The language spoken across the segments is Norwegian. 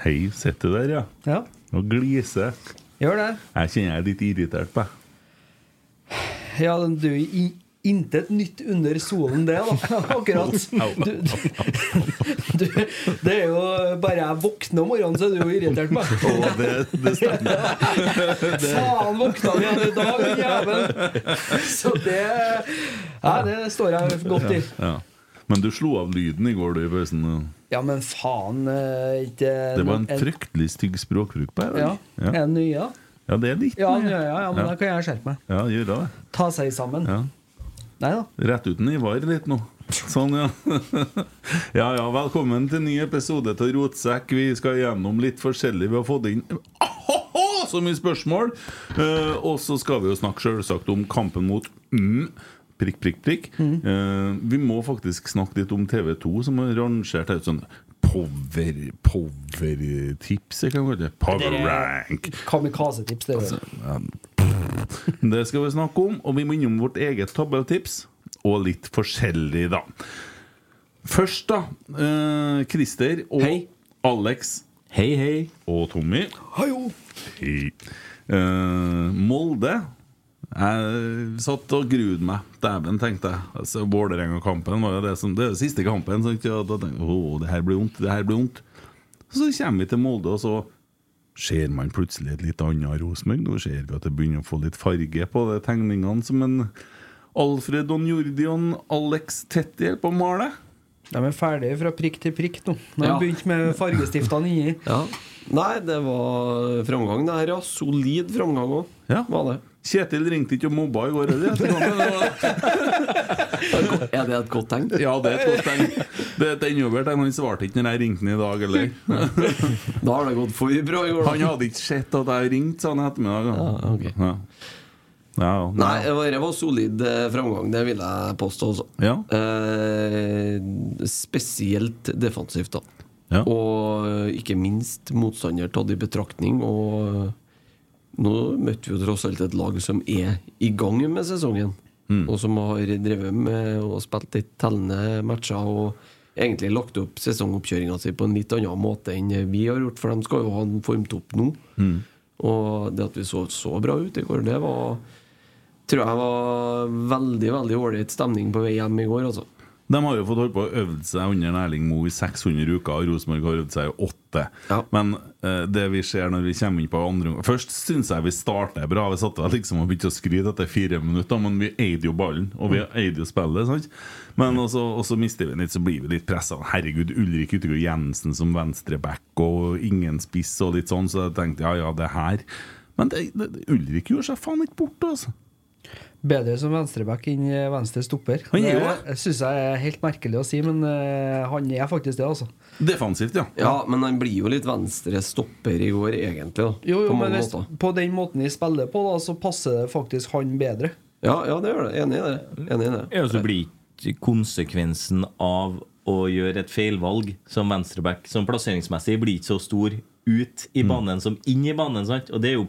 Hei, sitter du der, ja? Ja, Og gliser. gjør det. Jeg kjenner jeg er litt irritert på. Ja, du er intet nytt under solen, det, da. Akkurat. Du, du, du, det er jo bare jeg våkner om morgenen, så er du jo irritert på meg. Oh, det, det stemmer. Faen, våkna vi igjen i dag, jævelen! Så det Ja, det står jeg godt i. Ja. Men du slo av lyden i går, du, i pausen. Ja, men faen eh, ikke Det var en fryktelig stygg språkbruk på her. Ja. Ja. Er det nye, ja, det er litt Ja, nye. ja, ja, men da kan jeg skjerpe meg. Ja, gjør det. Ta seg sammen. Ja. Nei da. Rett uten Ivar litt nå. Sånn, ja. ja ja, velkommen til ny episode av Rotsekk. Vi skal gjennom litt forskjellig. Vi har fått inn så mye spørsmål! Eh, og så skal vi jo snakke selvsagt om kampen mot mm, prikk, prikk, prikk. Eh, vi må faktisk snakke litt om TV2, som har rangert ut sånn power Power-tips, jeg kan kalle det. Power rank. Kamikaze-tips, det er um, Det skal vi snakke om, og vi må innom vårt eget tabelltips. Og litt forskjellig, da. Først, da. Uh, Christer og Hei. Alex Hei, hei. og Tommy. Hei. Uh, Molde. Jeg satt og grudde meg. Dæven, tenkte jeg. Altså, Vålerenga-kampen var jo det som Det er jo siste kampen. Så jeg, tenkte jeg, Åh, det her blir vondt. Det her blir vondt. Så kommer vi til Molde, og så ser man plutselig et litt annet Rosenborg. Nå ser vi at det begynner å få litt farge på de tegningene som en Alfred og Jordi og Alex Tetti holder på å male. De er ferdige fra prikk til prikk nå. De har Ja. begynt med fargestiftene inni. Ja. Nei, det var framgang det her, ja. Solid framgang òg, Ja. var det. Kjetil ringte ikke og mobba i går. Er var- Er det et godt tegn? ja, det er et godt tegn. Det er et enda bedre tegn. Han svarte ikke når jeg ringte han i dag. Eller. Da har det gått for bra i går. Han hadde ikke sett at jeg ringte, sa han i ettermiddag. Ja, ok. Ja. Ja, Nei, det var, det var solid eh, framgang, det vil jeg påstå også. Ja. Eh, spesielt defensivt, da. Ja. Og eh, ikke minst motstander tatt i betraktning. Og nå møtte vi jo tross alt et lag som er i gang med sesongen. Mm. Og som har drevet med og spilt litt tellende matcher. Og egentlig lagt opp sesongoppkjøringa si på en litt annen måte enn vi har gjort, for de skal jo ha en formtopp nå. Mm. Og det at vi så så bra ut i går, det var Tror jeg var veldig veldig ålreit stemning på vei hjem i går, altså. De har jo fått holdt på å øve seg under Erling Moe i 600 uker, og Rosenborg har øvd seg i åtte. Ja. Men uh, det vi ser når vi kommer inn på andre omgang Først syns jeg vi starter bra. Vi satt vel liksom og begynte å skryte etter fire minutter, men vi eide jo ballen, og vi eide jo spillet. sant? Men også, også, mister vi litt, så blir vi litt pressa. Herregud, Ulrik Utegård Jensen som venstreback, og ingen spiss og litt sånn, så jeg tenkte ja, ja, det her Men det, det, Ulrik gjorde seg faen ikke borte, altså. Bedre som venstreback enn venstre stopper. Han er jo det syns jeg er helt merkelig å si, men eh, han er faktisk det, altså. Defensivt, ja. Ja, men han blir jo litt venstre stopper i år, egentlig. da Jo, jo, På men hvis, på den måten vi spiller på, da, så passer det faktisk han bedre. Ja, ja, det gjør det. Enig i det. Enig i det. Ja, så blir ikke konsekvensen av å gjøre et feilvalg som venstreback som plasseringsmessig blir ikke så stor ut i banen som inn i banen. sant? Og det er jo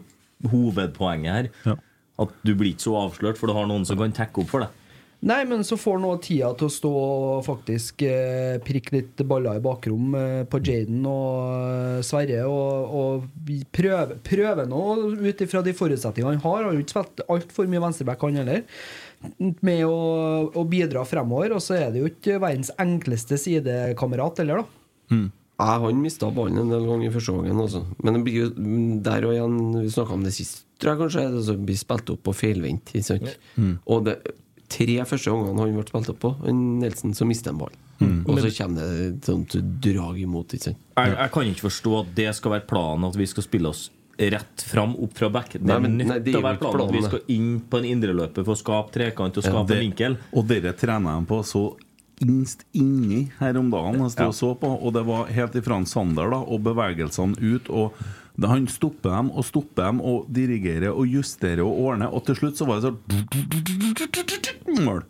hovedpoenget her. Ja. At du blir ikke så avslørt, for du har noen som kan tekke opp for deg. Nei, men så får han også tida til å stå og faktisk eh, prikke litt baller i bakrom eh, på Jaden og eh, Sverre. Og, og prøve, prøver nå ut ifra de forutsetningene han har. Han har jo ikke spilt altfor mye venstreback, han heller. Med å, å bidra fremover. Og så er det jo ikke verdens enkleste sidekamerat heller, da. Nei, han mista ballen en del ganger i første gangen. Altså. Men det blir jo der og igjen Vi snakka om det sist, tror jeg kanskje. er Det som blir spilt opp på feilvendt. Sant? Og det tre første gangene han ble spilt opp på, Nelson, så mister han ballen. Og så kommer det et sånt drag imot. Ikke sant? Jeg, jeg kan ikke forstå at det skal være planen at vi skal spille oss rett fram opp fra back. Det er nødt nei, det til å være planen, planen at vi skal inn på en indreløper for å skape trekant og skape Det- en vinkel. Og dere trener de på så innst inni her om dagen. Jeg stod og så på, og det var helt ifra Sander da, og bevegelsene ut. og Han stopper dem og stopper dem og dirigerer og justerer og ordner, og til slutt så var det sånn Mål.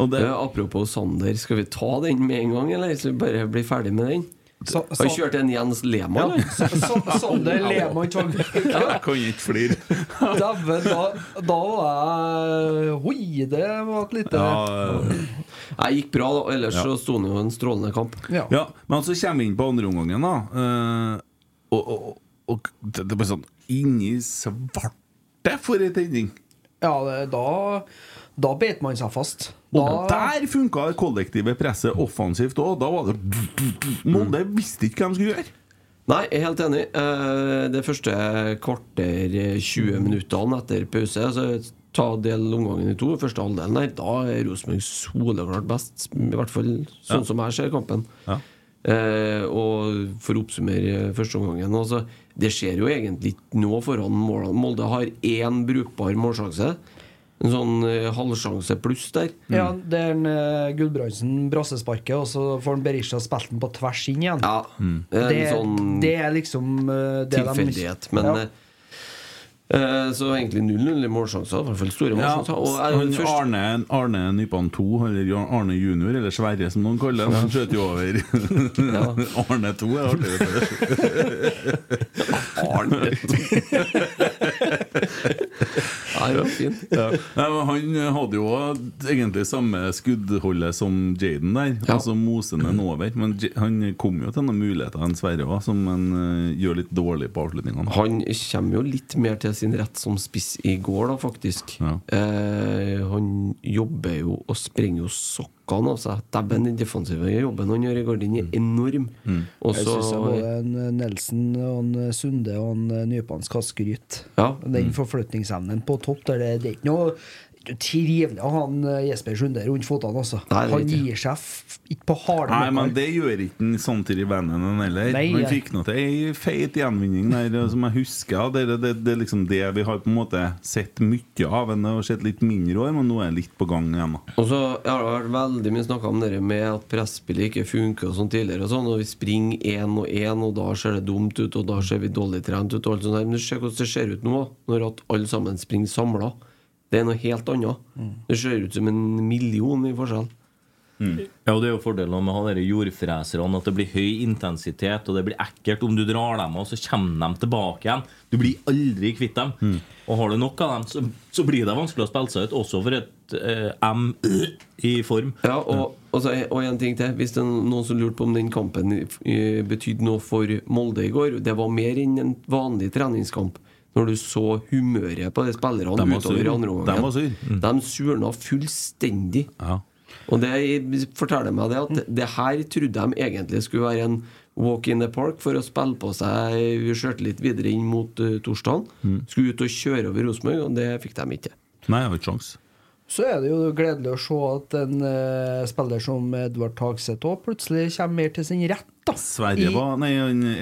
Og det, apropos Sander, skal vi ta den med en gang, eller så vi bare bli ferdig med den? Sa- sa- kjørt en Jens Lema, eller? Så- så- Sander Lema Tvangvik. jeg kan ikke flire. Dæven, da, da var jeg Hoi, det var et lite Ja, Jeg gikk bra, da. Ellers Ja. så sto det jo en strålende kamp. Ja. Ja, men så kommer vi inn på andre omgangen, da. Uh, og, og, og det, det ble sånn Inni svarte for ei tenning! Ja, det, da Da beit man seg fast. Og der funka det kollektive presset offensivt òg. Da var det Molde visste ikke hva de skulle gjøre. Nei, jeg er helt enig. Eh, Det første kvarter, eh, 20 minuttene etter pause altså, Ta del omgangen i to, første halvdelen der. Da er Rosenborg soleklart best. I hvert fall sånn som jeg ser kampen. Ja. Eh, og for å oppsummere første omgangen altså, Det skjer jo egentlig ikke noe foran målene. Molde har én brukbar målsjanse. En sånn uh, halvsjanse pluss der. ja, det er en uh, Gudbrandsen brassesparket, og så får han Berisha spilt den på tvers inn igjen. Ja, det er det, en sånn det er liksom uh, det de- tilfeldighet. Men ja. Eh, Så egentlig 0-0 i målsjanser. I hvert fall store Ja, målsjanser. Ja, Arne, Arne Nypan 2, eller Arne junior, eller Sverre som noen kaller ham, han skjøt jo over. Arne 2 er artig. Arne Ja, det var. Nei, han hadde jo egentlig samme skuddholdet som Jaden der. Ja. Altså mosende over. Men han kom jo til noen muligheter enn Sverre òg, som han eh, gjør litt dårlig på avslutningene. Han kommer jo litt mer til sin rett som spiss i går, da, faktisk. Ja. Eh, han jobber jo og sprenger jo sokkene av seg. Dæven, den defensive jobben han gjør i Gardin, er enorm. Og Jeg syns både eh, Nelson og Sunde og en eh, Nypan skal skryte. Ja. Den forflytningsevnen på topp det, er ikke noe trivelig å ha en eh, Jesper Sunde rundt føttene. Altså. Er Han gir seg ikke på harde Nei, men det gjør ikke han samtidig i bandet heller. Nei, han fikk nå til ei feit gjenvinning der som jeg husker. Det Det, det, det er liksom det vi har på en måte sett mye av. Han har sett litt mindre år, men nå er det litt på gang igjen. Og så har det vært veldig mye snakka om det med at presspillet ikke funker og sånn tidligere. og sånn, og Vi springer én og én, og da ser det dumt ut, og da ser vi dårlig trent ut. og alt sånt der. Men se ser hvordan det ser ut nå, når at alle sammen springer samla. Det er noe helt annet. Det ser ut som en million i forskjell. Ja, og Det er jo fordelen med å ha jordfreserne, at det blir høy intensitet, og det blir ekkelt om du drar dem av, så kommer de tilbake igjen. Du blir aldri kvitt dem. Og har du nok av dem, så, så blir det vanskelig å spille seg ut, også for et eh, M i form. Ja, og, og, så, og en ting til. Hvis det er noen som lurte på om den kampen eh, betydde noe for Molde i går Det var mer enn en vanlig treningskamp. Når du så humøret på de spillerne De utover i sur. andre De sur. mm. De surna fullstendig. Ja. Og det forteller meg det at det her trodde de egentlig skulle være en walk in the park for å spille på seg skjørte videre inn mot uh, torsdagen. Skulle ut og kjøre over Rosenborg, og det fikk de ikke. Nei, jeg har ikke sjans. Så er det jo gledelig å se at en uh, spiller som Edvard Tagseth òg plutselig kommer mer til sin rett. Da. Sverre var Nei,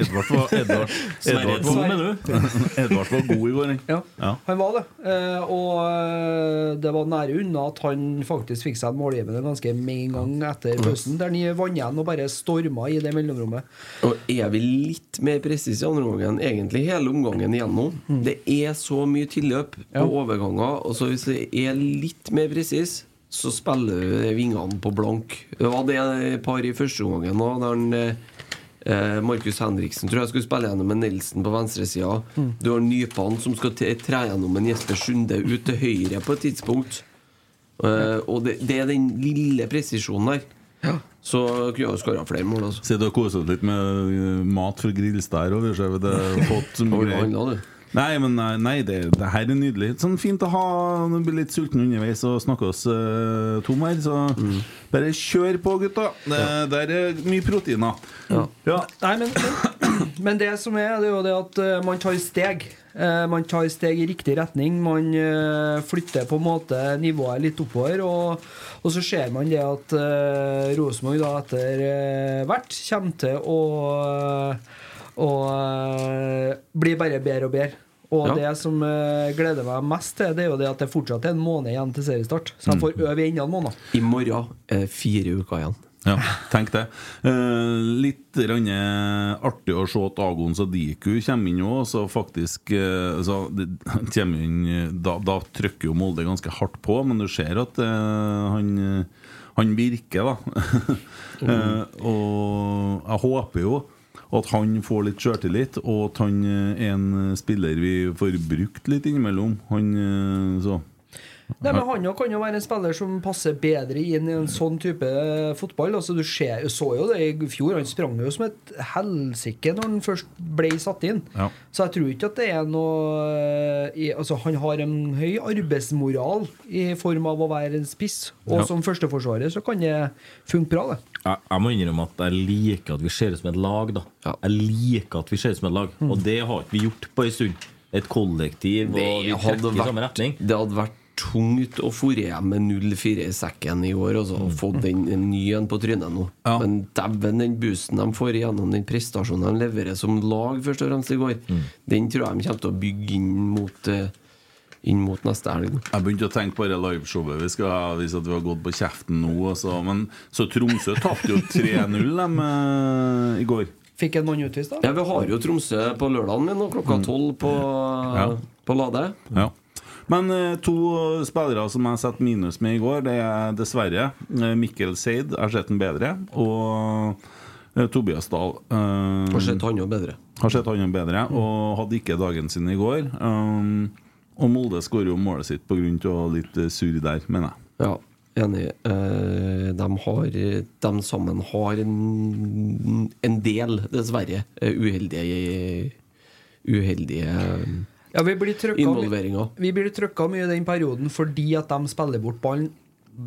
Edvard var Edvard, Edvard, var, mener du? Edvard var god i går. Ja, Ja. han var det. Eh, og eh, det var nære unna at han faktisk fikk seg en målgivende ganske med en gang etter pausen. Der han vant igjen og bare storma i det mellomrommet. Og er vi litt mer presise i andre omgangen, egentlig hele omgangen igjennom. Det er så mye tilløp på Ja. overganger, og så hvis det er litt mer presis, så spiller vingene på blank. Det var det et par i første omgangen òg, der han eh, eh, Markus Henriksen tror jeg skulle spille gjennom med Nelson på venstresida. Du har Nypan som skal tre gjennom en Jesper Sunde ut til høyre på et tidspunkt. Eh, og det, det er den lille presisjonen der. Så kunne jeg skåra flere mål. Altså. Sitter og koser deg litt med uh, mat fra Grilstad og vi har det fått så mye greier. Nei, men nei, nei det, det her er nydelig. Sånn Fint å ha Nå blir litt sulten underveis og snakke oss uh, tom her, så bare kjør på, gutta. Det, Der er mye proteiner. Ja. Nei, men, men, men det som er, det er jo det at uh, man tar steg. Uh, man tar steg i riktig retning. Man uh, flytter på en måte nivået litt oppover. Og, og så ser man det at uh, Rosenborg etter eh, hvert kommer til å å, blir bare bedre og bedre. Og Ja. det som uh, gleder meg mest til, det er jo det at det fortsatt er en måned igjen til seriestart. Så jeg får øve i enda en måned. I morgen er det fire uker igjen. Ja, tenk det. Uh, litt eh, artig å se at Agon Sadiku kommer inn òg. Så faktisk uh, så det, inn, eh, da, da trykker jo Molde ganske hardt på, men du ser at uh, han, eh, han virker, da. Eh, og jeg håper jo at han får litt sjøltillit, og at han er en spiller vi får brukt litt innimellom. Han eh, så Nei, men Han kan jo være en spiller som passer bedre inn i en sånn type fotball. Altså Du ser, så jo det i fjor. Han sprang jo som et helsike når han først ble satt inn. Ja. Så jeg tror ikke at det er noe eh, Altså Han har en høy arbeidsmoral i form av å være en spiss. Og Ja. som førsteforsvarer så kan det funke bra, det. Jeg, jeg må innrømme at jeg liker at vi ser ut som et lag. da Ja. Jeg liker at vi ser ut som et lag, og det har ikke vi gjort på en stund. Et kollektiv, og vi trekker i samme retning. det hadde vært tungt å hjem med 0-4 i sekken i år altså, og fått den en ny en på trynet nå. Ja. Men dæven, den boosten de får gjennom den prestasjonen de leverer som lag, først og fremst i går, den tror jeg de kommer til å bygge inn mot, eh, inn mot neste helg. Jeg begynte å tenke på det liveshowet vi skal ha hvis at vi har gått på kjeften nå. Altså. Men så Tromsø tapte jo 3-0 dem, eh, i går. Fikk en mann utvist, da? Ja, Vi har jo Tromsø på lørdagen min klokka tolv på, Ja. på Lade. Ja. Men eh, to spillere som jeg setter minus med i går, det er dessverre eh, Mikkel Seid. Jeg har sett ham bedre. Og eh, Tobias Dahl. Um, Har sett han jo bedre. har sett han bedre, og hadde ikke dagen sin i går. Um, og Molde skårer jo målet sitt pga. litt surr der, mener jeg. Ja, enig. Eh, de, har, de sammen har en, en del, dessverre, uheldige Uheldige Ja, vi blir trykka. Vi blir trykka mye i den perioden fordi at de spiller bort ballen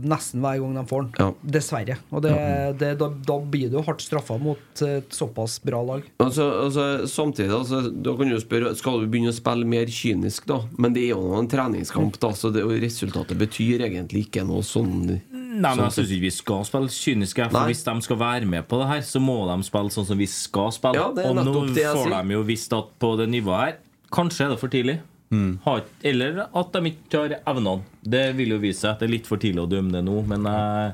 nesten hver gang de får den. Ja. Dessverre. Og det, det, da, da blir du hardt straffa mot et såpass bra lag. Altså, altså, samtidig, altså, da kan du spørre Skal du begynne å spille mer kynisk, da? Men det er jo en treningskamp, da, så det, resultatet betyr egentlig ikke noe sånn Nei, men Jeg syns ikke vi skal spille kyniske. For Nei. Hvis de skal være med på det her, så må de spille sånn som vi skal spille. Ja, og nå får de jo visst at på det nivået her Kanskje er det for tidlig. Mm. eller at de ikke har evnene. Det vil jo vise seg at det er litt for tidlig å dømme det nå, men jeg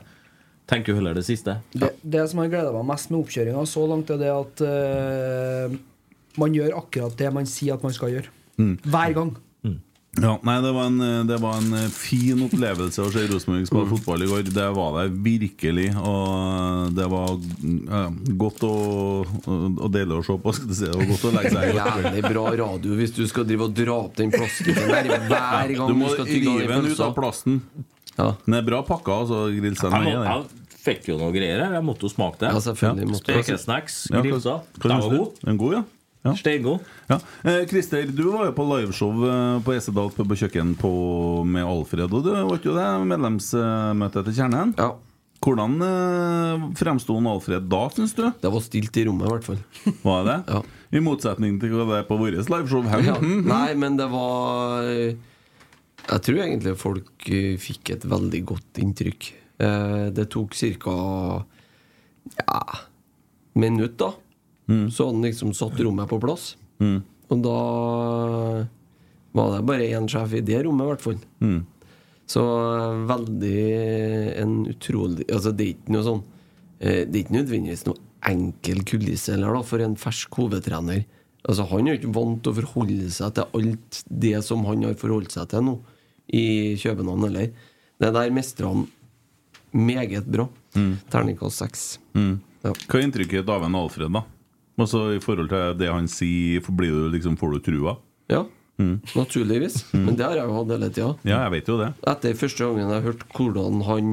tenker jo heller det siste. Det, det som har gleda meg mest med oppkjøringa så langt, er det at uh, man gjør akkurat det man sier at man skal gjøre. Hver gang. Ja, nei, det var, en, det var en eh, fin opplevelse å se Rosenborg spille fotball i går. Det var det virkelig. Og det var ja, godt å, å dele og se på. Skal du si. Det var godt å legge seg i. Jævlig bra radio hvis du skal drive og dra opp den plastikken der hver gang Du du, må skal tygge den den ut av plasten. Ja. Den er bra pakka, altså. Grillstein. Jeg, må, jeg fikk jo noe greier her. Jeg måtte jo smake det. Ja, Spekesnacks, Ja, grillsa. Den var god. Den er god, ja. Ja. Steingod. Ja. Eh, Christer, du var jo på liveshow eh, på Esedal på kjøkken på, med Alfred. Og du var ikke jo det medlemsmøtet til Kjernen? Ja. Hvordan eh, fremsto Alfred da, syns du? Det var stilt i rommet, i hvert fall. Var det? Ja. I motsetning til hva det er på vårt liveshow her. Ja. Nei, men det var Jeg tror egentlig folk eh, fikk et veldig godt inntrykk. Eh, Det tok ca. Ja minutt, da, så han liksom satt rommet på plass. Mm. Og da var det bare én sjef i det rommet, i hvert fall. Mm. Så eh, veldig en utrolig Altså, det er ikke noe sånn eh, Det er ikke nødvendigvis noe enkel kulisse eller da, for en fersk hovedtrener. Altså, han er jo ikke vant til å forholde seg til alt det som han har forholdt seg til nå, i København heller. Det der mestrer han meget bra. Terningkast seks. Mm. Ja. Hva er inntrykket av en Alfred, da? Altså I forhold til det han sier, blir du liksom, får du trua? Ja, naturligvis. Men det har jeg jo hatt hele tida. Ja, jeg vet jo det. Etter første gangen jeg hørte hvordan han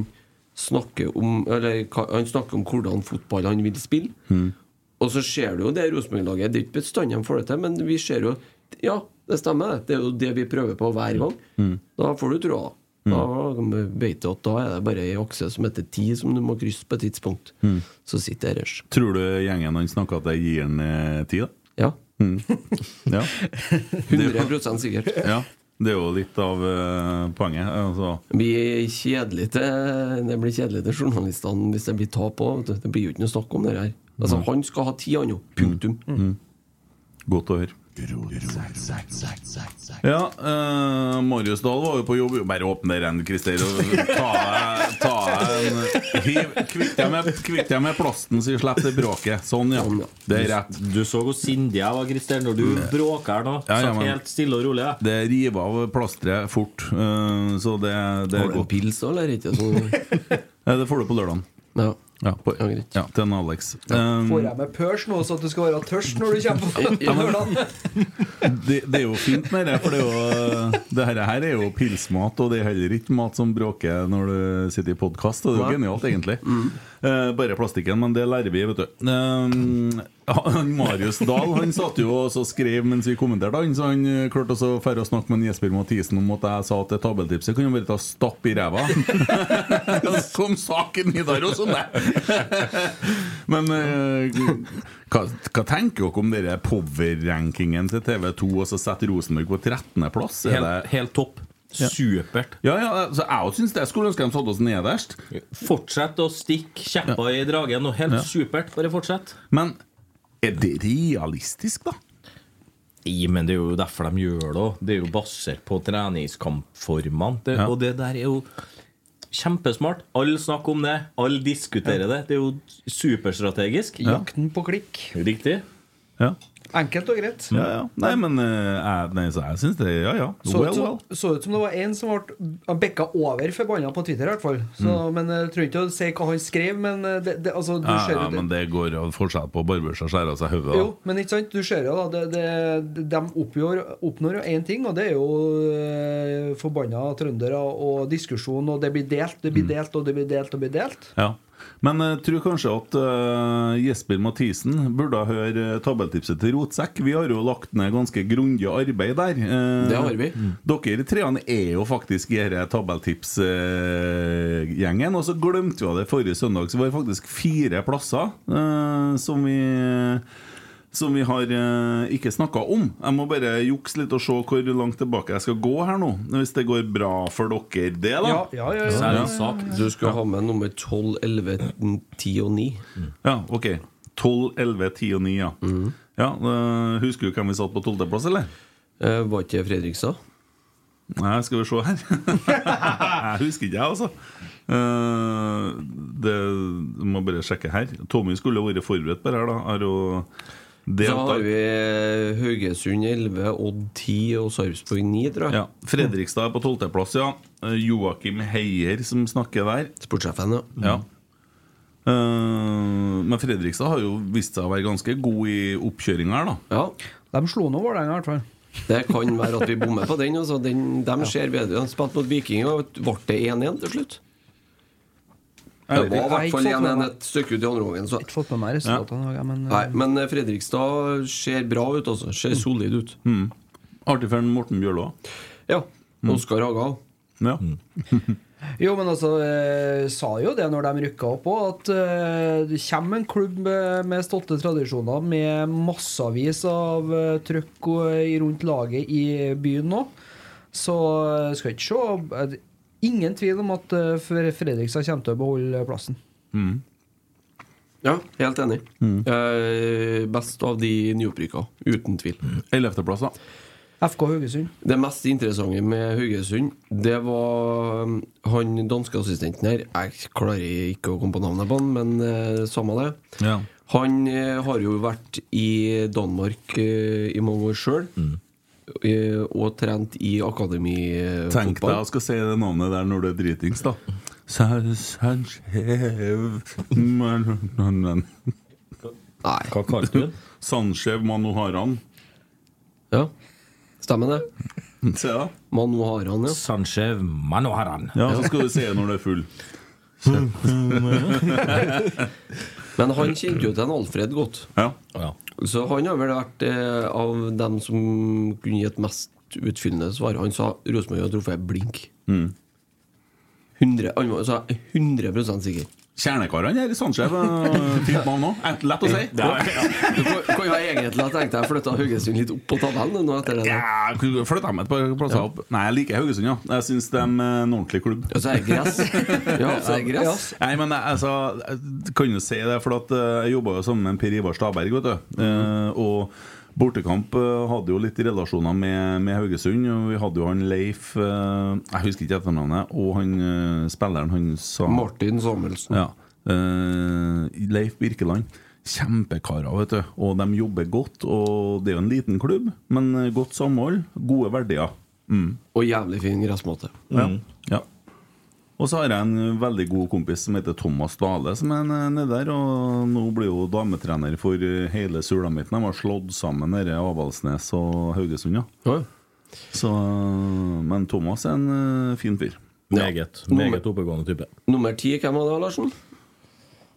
snakker om Eller han snakker om hvordan fotball han vil spille. Og så ser du jo det Rosenborg-laget. Det er ikke bestandig de får det til, men vi ser jo Ja, det stemmer. det. Er jo det vi prøver på hver gang. Da får du troa. Da vet du at da er det bare ei akse som heter ti, som du må krysse på et tidspunkt. Så sitter jeg ellers. Tror du gjengen han snakker at jeg gir han ti, da? Ja. Ja. 100 sikkert. ja. Det er jo litt av uh, poenget. Altså. Det blir kjedelig til Det blir kjedelig til journalistene hvis det blir tap òg. Det blir jo ikke noe snakk om det her. Altså, Han skal ha ti, han jo. Punktum. Godt å høre. Ja, uh, Marius Dahl var jo på jobb Bare åpne den, Christer, Kvitt deg med, med plasten, så vi slipper det bråket. Sånn, ja. Det er rett. Du så hvor sindig jeg var, Christer, når du bråker her nå. Ja, ja, men- helt stille og rolig. Ja. Det river av plasteret fort, Uh, så det, det Har er du en pils da, eller ikke? Så, det får du på lørdagen. ja. Ja, på, Ja, greit. ja, til en Alex. Um, Får jeg med pørs nå, så at du skal være tørst når du kommer på Ja, men- lørdag? det, det er jo fint med det, for det, er jo, det her, her er jo pilsmat, og det er heller ikke mat som bråker når du sitter i podkast. Det er jo genialt, egentlig. Eh, bare plastikken, men det lærer vi, vet du. Um, han Marius Dahl han satt jo og skrev mens vi kommenterte, han, så han eh, klarte også å å snakke med Jesper Mathisen om at jeg sa at det tabelltipset kunne bare ta stapp i ræva. Som saken i dag og sånn, det. Men eh, hva, hva tenker dere om dere power-rankingen til TV2 og så setter Rosenborg på 13.-plass? Helt, helt topp. Supert. Ja, ja, altså, jeg også syns det. Skulle ønske de satte oss nederst. Fortsett å stikke kjepper i dragen. Og helt supert. Bare fortsett. Men er det realistisk, da? I, men det er jo derfor de gjør det òg. Det er jo basert på treningskampformene. Ja. Og det der er jo kjempesmart. Alle snakker om det. Alle diskuterer det. Det er jo superstrategisk. Jakten på klikk. Riktig. Ja, Enkelt og greit. ja, ja. Nei, men uh, jeg, jeg syns det Ja, ja. Så Well, ut, well. som, så ut som det var en som ble bekka over forbanna på Twitter, i hvert fall. Så, Mm. Men jeg tror ikke å si hva han skrev, men eh, det, det, altså, du Ja, ser ja, det- men det går jo forskjell på å barbere seg og skjære av seg hodet. Jo, men ikke sant, du ser jo da det, det, De oppgjør, oppnår jo én ting, og det er jo eh, forbanna trøndere og diskusjon, og det blir delt, det Mm. blir delt, og det blir delt og det blir delt. Ja. Men jeg tror kanskje at uh, Jesper Mathisen burde høre tabelltipset til Rotsekk. Vi har jo lagt ned ganske grundig arbeid der. Uh, Det har vi. Dere treene er jo faktisk i denne tabelltipsgjengen. og så glemte vi det forrige søndag, så vi har faktisk fire plasser eh, som vi som vi har eh, ikke snakka om. Jeg må bare jukse litt og se hvor langt tilbake jeg skal gå her nå. Hvis det går bra for dere, det, da. Ja, ja, ja, ja. ja. Du skal ha med nummer 12, 11, 10 og 9. Ja, ok 12, 11, 10 og 9, ja. ja eh, Husker du hvem vi satt på tolvteplass, eller? Eh, var ikke det Fredrikstad? Nei, skal vi se her. jeg husker ikke, jeg, altså. Uh, det må bare sjekke her. Tommy skulle vært forberedt på det her, da. Har jo Så deltatt- har vi Haugesund 11, Odd 10 og Sarpsborg 9, tror jeg. ja, Fredrikstad er på tolvteplass, ja. Eh, Joakim Heier som snakker der. Sportssjefen, ja. Ja. Eh, men Fredrikstad har jo vist seg å være ganske god i oppkjøringa her, da. ja. De slo nå Vålerenga, i hvert fall. Det kan være at vi bommer på den. Altså. den de ser bedre. De spilte mot Viking, og ble det 1-1 til slutt. Det var i hvert fall fått med 1-1 meg- et stykke ut i andre gangen. Så. Ikke fått med meg resultatene, ja. men, Nei, men eh, Fredrikstad ser bra ut, altså. Ser solid ut. Artig for en Morten Bjørlo. Ja. Oskar Haga. Ja. Jo, men altså, eh, sa jo det når de rykka opp òg, at eh, det kommer en klubb med, med stolte tradisjoner, med massevis av eh, trøkk og, rundt laget i byen nå. Så eh, skal ikke se eh, Ingen tvil om at eh, Fredrikstad kommer til å beholde plassen. Ja, helt enig. Eh, best av de nyopprykka, uten tvil. Ellevteplass, da. FK Haugesund. Det mest interessante med Haugesund, det var um, han danske assistenten her Jeg klarer ikke å komme på navnet på han, men eh, samme det. Ja. Han eh, har jo vært i Danmark eh, i mange år sjøl. Og trent i Tenk deg å skal si det navnet der når du er dritings, da. Nei. Hva kalte du den? Sanchev Manoharan. Ja, stemmer det. Se da. Manoharan, ja. Sanchev Manoharan. Ja, så skal du si det når du er full. Men han kjente jo til en Alfred godt. Ja. Ja. Så han har vel vært eh, av dem som kunne gitt mest utfyllende svar. Han sa Rosenborg har truffet blink. 100, han var sa 100 sikker. Kjernekarene her i Sanchez. eh, Fint navn òg. Lett å si. Du kan, kan jo egentlig ha tenkt deg å flytte Haugesund litt opp på tabellen nå etter det. Ja, Flytt dem et par plasser opp. Nei, jeg liker Haugesund, ja. Jeg syns de er en ordentlig klubb. Og så er det gress. Ja, så er det gress. Nei, men altså, jeg kan jo si det, for at eh, jeg jobba jo sammen med Per Ivar Staberg. Vet du. Eh, og Bortekamp eh, hadde jo litt relasjoner med, med Haugesund. Og vi hadde jo han Leif eh, Jeg husker ikke etternavnet. Og han eh, spilleren han sa Martin Samuelsen. Ja. Leif Birkeland. Kjempekarer, vet du. Og de jobber godt. Og det er jo en liten klubb, men godt samhold. Gode verdier. Mm. Og jævlig fin gressmåte. Ja. ja. Og så har jeg en veldig god kompis som heter Thomas Dale, som er nede der. Og nå blir jo dametrener for eh, hele Sulamitten. De har slått sammen i Avaldsnes og Haugesund, ja. Ja. Så, men Thomas er en eh, fin fyr. Meget. Meget oppegående type. Nummer ti, hvem var det, Larsen?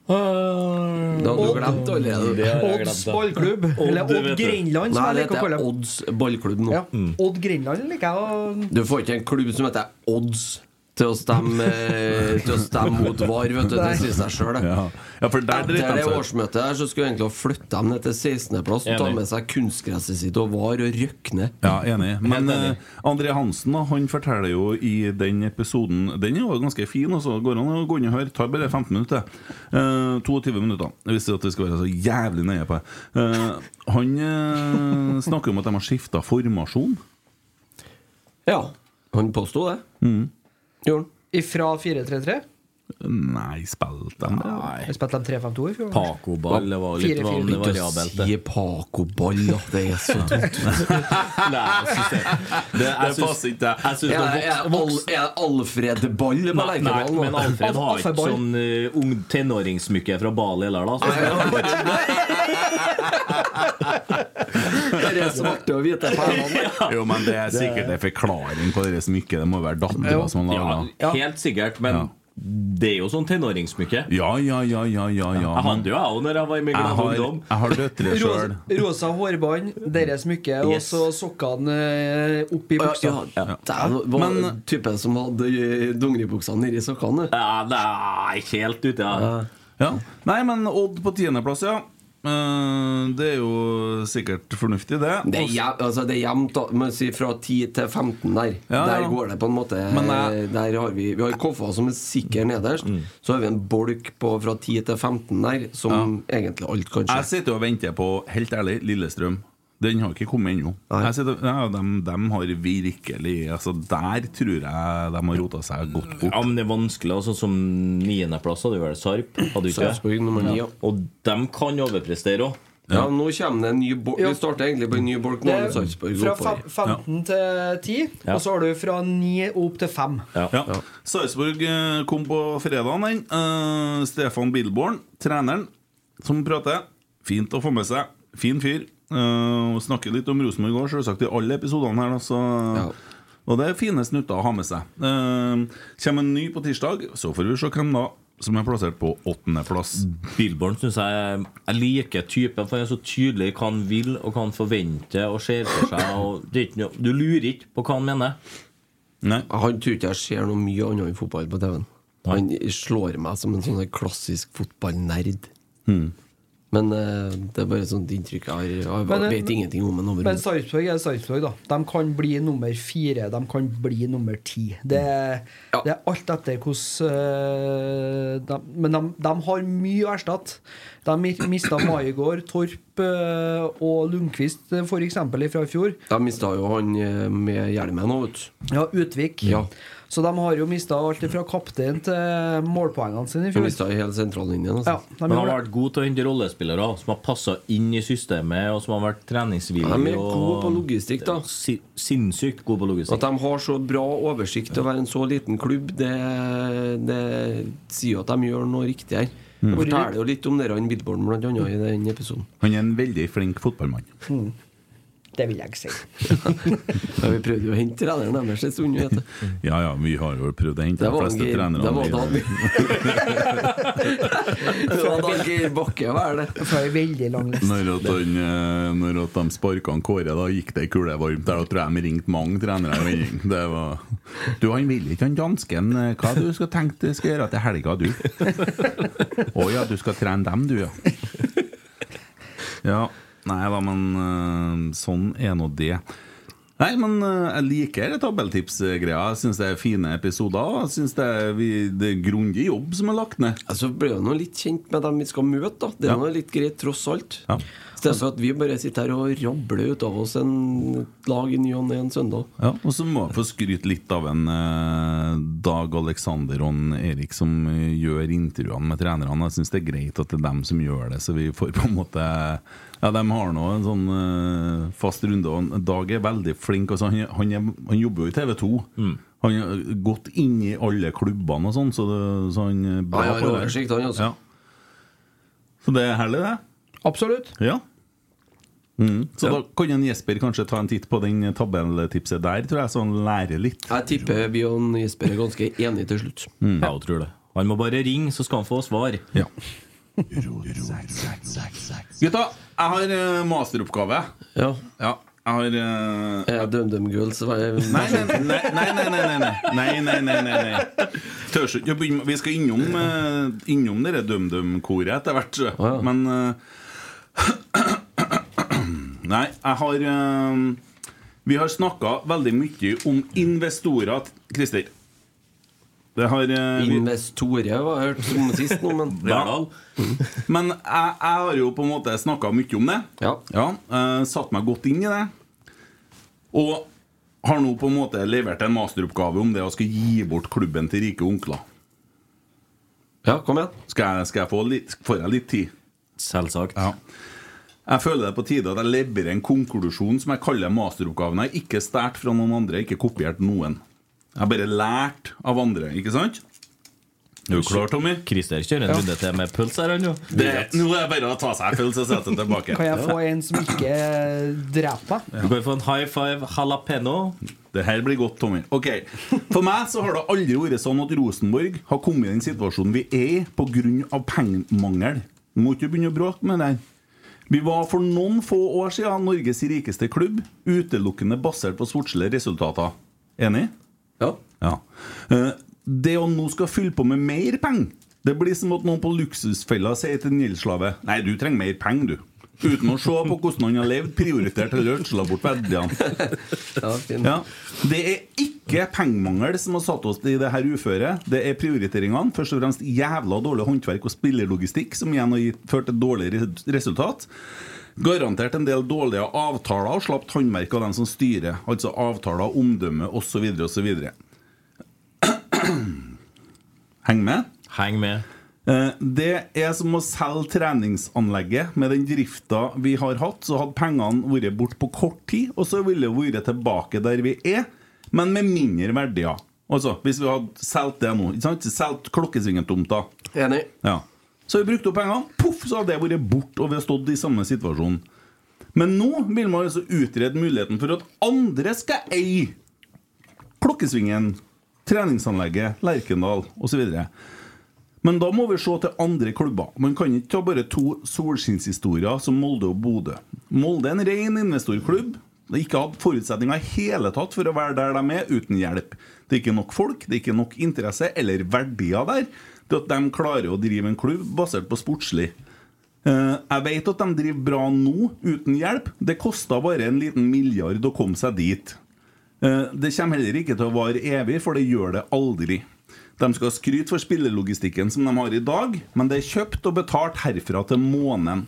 Det hadde du glemt allerede. Odds ballklubb. Eller Odd. Grenland, som Nei, jeg det liker å kalle det. Odds ballklubb nå. Ja. Odd Grenland liker jeg å Du får ikke en klubb som heter Odds til å stemme, til å stemme mot VAR, vet du. Det sier seg sjøl, det. Ja, ja for der Etter det de årsmøtet her så skulle jeg egentlig ha flytta dem ned til 16.-plass og ta med seg kunstgresset sitt og VAR og røkke ned. Ja, enig. Men enig. eh, André Hansen da, han forteller jo i den episoden Den er jo ganske fin, altså. går an å gå inn og høre. Tar bare 15 minutter. Eh, 22 minutter, hvis at vi skal være så jævlig nøye på det. Eh, han eh, snakker om at de har skifta formasjon. Ja. Han påsto det. Gjorde han. Ifra 4-3-3. Nei, spilte de det? Spilte de 3-5-2 i fjor. Pacoball det var litt vanlig Ikke variabelt. det. si Paco-ball, da. Det er så dumt. Nei, jeg synes det, det, jeg passer ikke. Er Alfred Ball med Nei, nei, men? Alfred har ikke sånn uh, ung tenåringssmykke fra Bali heller, da. Så. Det er svarte og hvite pælene. Jo, men det er sikkert en forklaring på det smykket. Det må være dattera som har laga det. helt sikkert, men det er jo sånn tenåringssmykke. Ja, ja, ja, ja, ja, ja. Jeg hadde jo jeg òg når jeg var i min glade ungdom. jeg har døtre sjøl. Rosa, hårbånd, deres smykke, og så sokkene eh, opp i buksa. Ja, det var Men- typen som hadde eh, dongeribuksene nedi sokkene. Ja, det er ikke helt ute, ja. Ja. Nei, men Odd på tiendeplass, ja. Eh, det er jo sikkert fornuftig, det. Det er, jæv, altså det er jevnt, da. Men si fra 10 til 15 der. Ja, der går det på en måte jeg- Der har vi Vi har Koffa som er sikker nederst. Så har vi en bolk på fra 10 til 15 der, som egentlig alt kan skje. Jeg sitter og venter på, helt ærlig, Lillestrøm. Den har ikke kommet ennå. Ja, de, de har virkelig altså Der tror jeg de har rota seg godt bort. Ja, men det er vanskelig. Altså, som niendeplass hadde jo vært Sarp. Hadde ikke? Sarpsborg nummer ni, ja. Og de kan overprestere òg. Ja, nå kommer det en ny bolk. Vi starter egentlig på en ny bolk nå. Fra oppover. fem- 15 til 10, Ja. og så har du fra 9 opp til 5. Ja. Ja. Sarpsborg eh, kom på fredagen, den. Eh, Stefan Billborn, treneren, som prater. Fint å få med seg. Fin fyr. Uh, snakker litt om Rosenborg i går, selvsagt, i alle episodene her. Da, så, Ja. Og det er fine snutter å ha med seg. Uh, kommer en ny på tirsdag, så får vi se hvem da som er plassert på åttendeplass. Billborn syns jeg Jeg liker typen, for han er så tydelig hva han vil og hva han forventer og ser for seg. Og det er ikke noe, du lurer ikke på hva han mener. Nei. Han tror ikke jeg ser noe mye annet enn fotball på TV-en. Han slår meg som en sånn klassisk fotballnerd. Men uh, det er bare et sånt inntrykk jeg har. Jeg eh, vet ingenting om en Men. Sarpsborg er Sarpsborg, da. De kan bli nummer fire, de kan bli nummer ti. Det, Ja. det er alt etter hvordan uh, Men de, de har mye å erstatte. De mista Maigård, Torp uh, og Lundqvist f.eks. fra i fjor. De mista jo han med hjelmen òg, vet du. Ja, Utvik. Ja. Så de har jo mista alt fra kaptein til målpoengene sine i De fjor. mista hele sentrallinjen. Ja, Altså. de Men har vært gode til å hente rollespillere som har passa inn i systemet, og som har vært treningsvillige. De er gode på logistikk, da. Sinnssykt gode på logistikk. At de har så bra oversikt til å være en så liten klubb, det, det sier jo at de gjør noe riktig her. De forteller jo litt om det han Billborn blant annet i den episoden. Han er en veldig flink fotballmann. Det vil jeg si. Ja, vi prøvde jo å hente treneren deres en stund. Vet du. Ja ja, vi har jo prøvd å hente de fleste trenerne. det var vi- da Det var Geir Bakke var det. Fra ei veldig lang liste. Når, at han, eh, når at de sparka han Kåre, da gikk det kulevarmt. Der da tror jeg de ringte mange trenere. Det var Du, han vil ikke han dansken. eh, Hva du skal tenke du skal gjøre til helga, du? Å ja, du skal trene dem, du, ja. Ja. Nei da, men eh, sånn er nå det. Nei, men eh, jeg liker tabelltipsgreia. Jeg syns det er fine episoder. Jeg synes det er, det er grundig jobb som er lagt ned. Altså ble jo litt kjent med dem vi skal møte, da. Det er Ja. nå litt greit, tross alt. Ja. I stedet for at vi bare sitter her og rabler ut av oss en lag i ny og ne en søndag. Ja, og så må jeg få skryte litt av en eh, Dag Alexander og en Erik som eh, gjør intervjuene med trenerne. Jeg syns det er greit at det er dem som gjør det, så vi får på en måte Ja, de har nå en sånn uh, fast runde, og Dag er veldig flink. Altså, han, han, er, han jobber jo i TV 2. Han har gått inn i alle klubbene og sånn, så, så han er bra ja, på det. oversikt, han, altså. Ja. Så det er herlig, det. Absolutt. Ja. Mm. Så Ja. da kan en Jesper kanskje ta en titt på den tabelltipset der, tror jeg, så han lærer litt. Jeg tipper Bjørn Jesper er ganske enig til slutt. Mm. Ja, jeg tror det. Han må bare ringe, så skal han få svar. Ja. Gutta, jeg har eh, masteroppgave. Ja. Ja, jeg har eh, Er DumDum Girl, så var jeg nei, nei, nei, nei, nei, nei, nei, nei, nei, nei, nei. Tørs ikke å begynne Vi skal innom, eh, innom dere DumDum-koret etter hvert, ja. men eh, Nei, jeg har eh, Vi har snakka veldig mye om investorer, Christer. Det har eh, Investorer var hørt som sist nå, men Verdal. Men jeg, jeg har jo på en måte snakka mye om det. Ja. eh, Satt meg godt inn i det. Og har nå på en måte levert en masteroppgave om det å skal gi bort klubben til rike onkler. Ja, kom igjen. Skal jeg, skal jeg få litt, får jeg litt tid? Selvsagt. Ja. Jeg føler det er på tide at jeg leverer en konklusjon som jeg kaller masteroppgaven. Jeg har ikke stjålet fra noen andre, ikke kopiert noen. Jeg har bare lært av andre, ikke sant? Er du klar, Tommy? Christer kjører en runde til med pøls her, jo. Nå er det bare å ta seg en puls og sette tilbake. Kan jeg få en som ikke dreper meg? Du kan få en high five jalapeno. Det her blir godt, Tommy. Ok, For meg så har det aldri vært sånn at Rosenborg har kommet i den situasjonen vi er i pga. pengemangel. Du må ikke begynne å bråke med det. Vi var for noen få år siden Norges rikeste klubb, utelukkende basert på sportslige resultater. Enig? Ja. Ja. Eh, Det å nå skal fylle på med mer penger Det blir som at noen på luksusfella sier til en gjeldsslave Nei, du trenger mer penger, du. Uten å se på hvordan han har levd, prioritert eller ødsla bort verdiene. ja. Ja. Det er ikke pengemangel som har satt oss i det her uføret. Det er prioriteringene. Først og fremst jævla dårlig håndverk og spillerlogistikk, som igjen har ført til dårlig resultat. Garantert en del dårlige avtaler og slapp håndverk av dem som styrer. Altså avtaler, omdømme osv. osv. Heng med. Heng med. Eh, Det er som å selge treningsanlegget. Med den drifta vi har hatt, så hadde pengene vært bort på kort tid, og så ville vi vært tilbake der vi er, men med mindre verdier. Altså, Hvis vi hadde solgt det nå, ikke sant? solgt Klokkesvingen-tomta Enig. ja. Så har vi brukt opp pengene, poff, så hadde det vært borte, og vi har stått i samme situasjon. Men nå vil man altså utrede muligheten for at andre skal eie Klokkesvingen, treningsanlegget, Lerkendal osv. Men da må vi se til andre klubber. Man kan ikke ta bare to solskinnshistorier som Molde og Bodø. Molde er en ren investorklubb. De har ikke hatt forutsetninger i hele tatt for å være der de er, uten hjelp. Det er ikke nok folk, det er ikke nok interesse eller verdier der til at de klarer å drive en klubb basert på sportslig. Eh, jeg vet at de driver bra nå, uten hjelp. Det kosta bare en liten milliard å komme seg dit. Eh, det kommer heller ikke til å vare evig, for det gjør det aldri. De skal skryte for spillelogistikken som de har i dag, men det er kjøpt og betalt herfra til månen.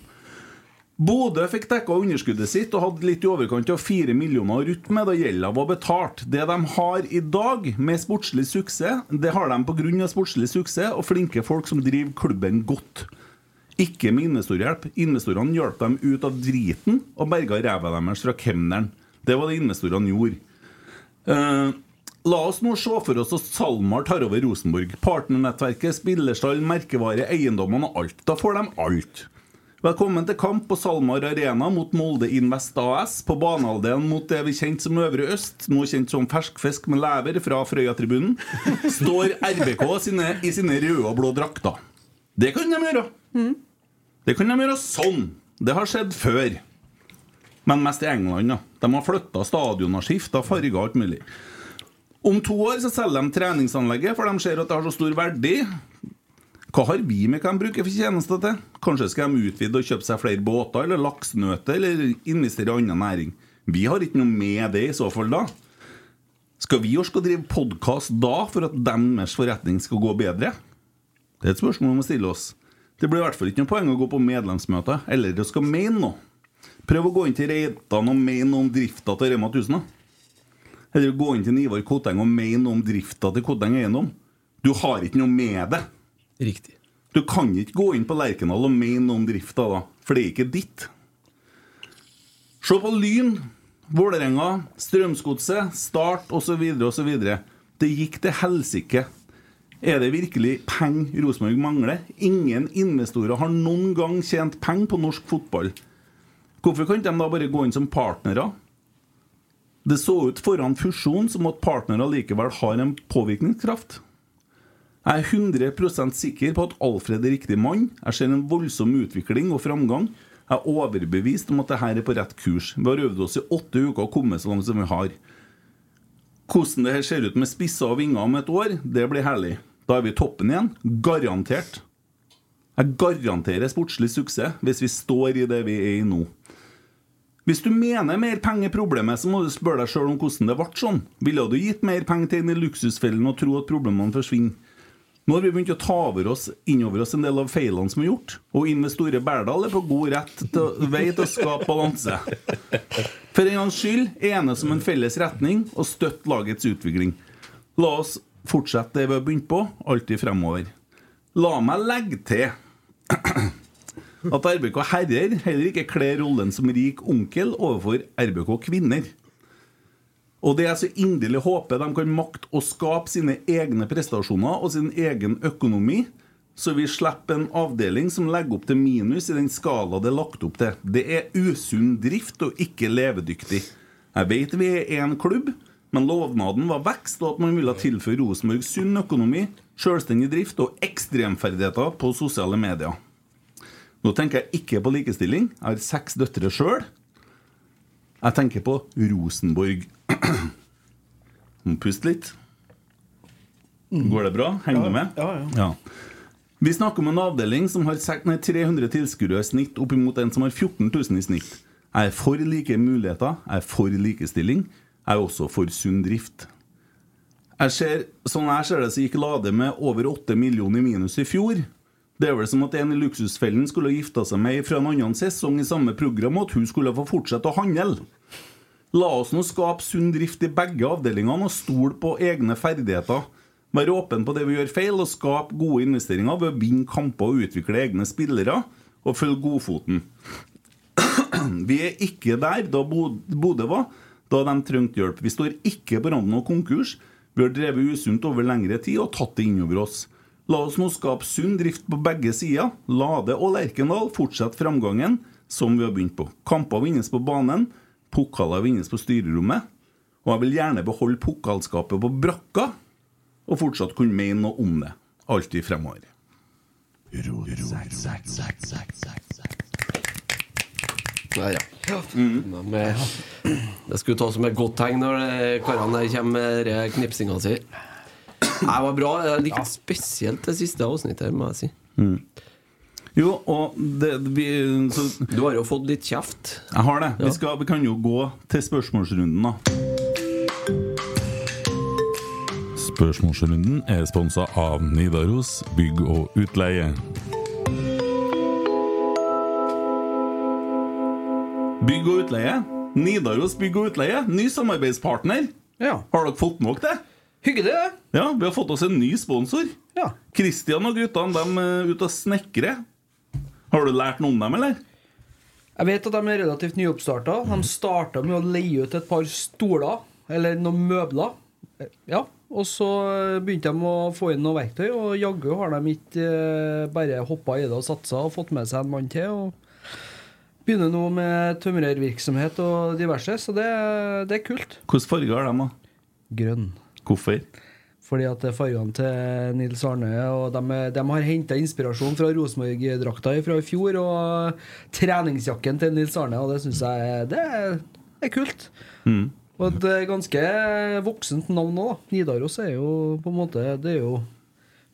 Bodø fikk dekka underskuddet sitt og hadde litt i overkant av 4 millioner å rutte med da gjelda var betalt. Det de har i dag med sportslig suksess, det har de pga. sportslig suksess og flinke folk som driver klubben godt. Ikke med investorhjelp. Investorene hjalp dem ut av driten og berga ræva deres fra kemneren. Det var det investorene gjorde. Uh, la oss nå se for oss at SalMar tar over Rosenborg. Partnernettverket, spillerstall, merkevare, eiendommene og alt. Da får de alt. Velkommen til kamp på SalMar Arena mot Molde Invest AS. På banehalvdelen mot det vi kjente som Øvre Øst, nå kjent som ferskfisk med lever fra Frøya-tribunen, står RBK sine, i sine røde og blå drakter. Det kan de gjøre. Det kan de gjøre sånn. Det har skjedd før. Men mest i England. da De har flytta stadioner, skifta farger alt mulig. Om to år så selger de treningsanlegget, for de ser at det har så stor verdi. Hva har vi hva de bruker for tjenester til? Kanskje skal de utvide og kjøpe seg flere båter eller laksenøtter, eller investere i annen næring? Vi har ikke noe med det i så fall da. Skal vi orke å drive podkast da for at deres forretning skal gå bedre? Det er et spørsmål vi må stille oss. Det blir i hvert fall ikke noe poeng å gå på medlemsmøter eller å skal mene noe. Prøv å gå inn til Reitan og mene noe om drifta til Rema 1000. Eller gå inn til Ivar Koteng og mene noe om drifta til Koteng Eiendom. Du har ikke noe med det. Riktig. Du kan ikke gå inn på Lerkendal og mene noe om drifta da, for det er ikke ditt. Se på Lyn, Vålerenga, Strømsgodset, Start osv. osv. Det gikk til helsike. Er det virkelig penger Rosenborg mangler? Ingen investorer har noen gang tjent penger på norsk fotball. Hvorfor kan de da bare gå inn som partnere? Det så ut foran fusjon som at partnere likevel har en påvirkningskraft. Jeg er 100% sikker på at Alfred er riktig mann. Jeg ser en voldsom utvikling og framgang. Jeg er overbevist om at dette er på rett kurs. Vi har øvd oss i åtte uker og kommet så langt som vi har. Hvordan det her ser ut med spisser og vinger om et år, det blir herlig. Da er vi i toppen igjen. Garantert. Jeg garanterer sportslig suksess hvis vi står i det vi er i nå. Hvis du mener mer penger er problemet, så må du spørre deg sjøl om hvordan det ble sånn. Ville du gitt mer penger til en i luksusfellen og tro at problemene forsvinner? Nå har vi begynt å ta over oss, innover oss en del av feilene som er gjort, og Investore Berdal er på god rett til vei til å skape balanse. For en gangs skyld enes om en felles retning og støtte lagets utvikling. La oss fortsette det vi har begynt på, alltid fremover. La meg legge til at RBK herrer heller ikke kler rollen som rik onkel overfor RBK kvinner. Og det jeg så inderlig håper de kan makte å skape sine egne prestasjoner og sin egen økonomi, så vi slipper en avdeling som legger opp til minus i den skala det er lagt opp til. Det er usunn drift og ikke levedyktig. Jeg vet vi er én klubb, men lovnaden var vekst og at man ville tilføre Rosenborg sunn økonomi, selvstendig drift og ekstremferdigheter på sosiale medier. Nå tenker jeg ikke på likestilling. Jeg har seks døtre sjøl. Jeg tenker på Rosenborg. Pust litt. Går det bra? Henger du med? Ja, ja. Vi snakker om en avdeling som har 300 tilskuere i snitt, opp imot en som har 14 000 i snitt. Jeg er for like muligheter. Jeg er for likestilling. Jeg er også for sunn drift. Jeg ser, sånn jeg ser det, så gikk Lade med over 8 millioner i minus i fjor. Det er vel som at en i Luksusfellen skulle ha gifta seg med ei fra en annen sesong i samme program, og at hun skulle få fortsette å handle. La oss nå skape sunn drift i begge avdelingene og stole på egne ferdigheter. Være åpen på det vi gjør feil, og skape gode investeringer ved å vinne kamper og utvikle egne spillere og følge godfoten. Vi er ikke der da Bod- Bodø var, da de trengte hjelp. Vi står ikke på randen av konkurs. Vi har drevet usunt over lengre tid og tatt det innover oss. La oss nå skape sunn drift på begge sider. Lade og Lerkendal fortsette framgangen som vi har begynt på. Kamper vinnes på banen, pokaler vinnes på styrerommet. Og jeg vil gjerne beholde pokalskapet på brakka, og fortsatt kunne mene noe om det. Alltid fremover. Ja, ja. De er- Det skulle ta som et godt tegn når det- karene kommer med knipsinga si. Det var bra. Jeg likte spesielt det siste avsnittet, må jeg si. Jo, og det, vi, så, Du har jo fått litt kjeft. Jeg har det. Ja. Vi, skal, vi kan jo gå til spørsmålsrunden, da. Spørsmålsrunden er sponsa av Nidaros bygg og utleie. Bygg og utleie. Nidaros bygg og utleie. Ny samarbeidspartner. Ja. Har dere fått nok det? Hyggelig, det. Ja, Vi har fått oss en ny sponsor. Ja. Kristian og guttene de er ute og snekrer. Har du lært noe om dem, eller? Jeg vet at de er relativt nyoppstarta. De starta med å leie ut et par stoler, eller noen møbler. Ja, Og så begynte de å få inn noe verktøy, og jaggu har de ikke eh, bare hoppa i det og satsa og fått med seg en mann til. og Begynner nå med tømrervirksomhet og diverse, så det, det er kult. Hvilken farger har de, da? Grønn. Hvorfor? Fordi at det fargene til Nils Arne, og de, de har henta inspirasjon fra Rosenborg-drakta fra i fjor, og treningsjakken til Nils Arne, og det syns jeg det er, det er kult. Mm. Og et eh, ganske voksent navn òg, da. Nidaros er jo på en måte Det er jo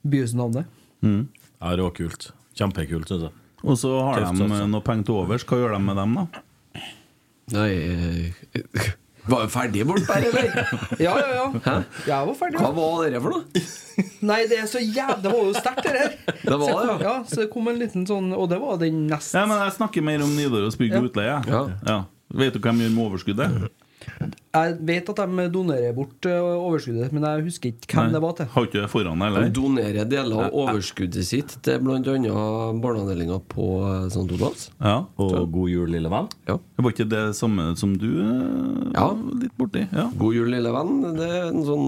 bysnavnet. Mm. Ja, råkult. Kjempekult, syns jeg. Og så har Tøft, de altså. noe penger til overs. Hva gjør de med dem, da? Nei eh, Var jo ferdig bort der, eller? Ja, ja, ja. Hæ? Jeg var ferdig. Hva var det for noe? Nei, det er så jævlig Det var jo sterkt, det her. Det var det, ja. ja. Så det kom en liten sånn Og det var den nest Ja, men Jeg snakker mer om Nidaros bygg og utleie. Ja. Ja. Vet du hvem gjør med overskuddet? Jeg vet at de donerer bort eh, overskuddet, men jeg husker ikke hvem Nei. det var til. Har ikke det foran deg, De donerer deler av overskuddet sitt til bl.a. barneavdelinga på eh, St. Olavs. Ja. Og God jul, lille venn. Ja. Det var ikke det samme som du eh, Ja. var litt borti? Ja. God jul, lille venn. Det er en sånn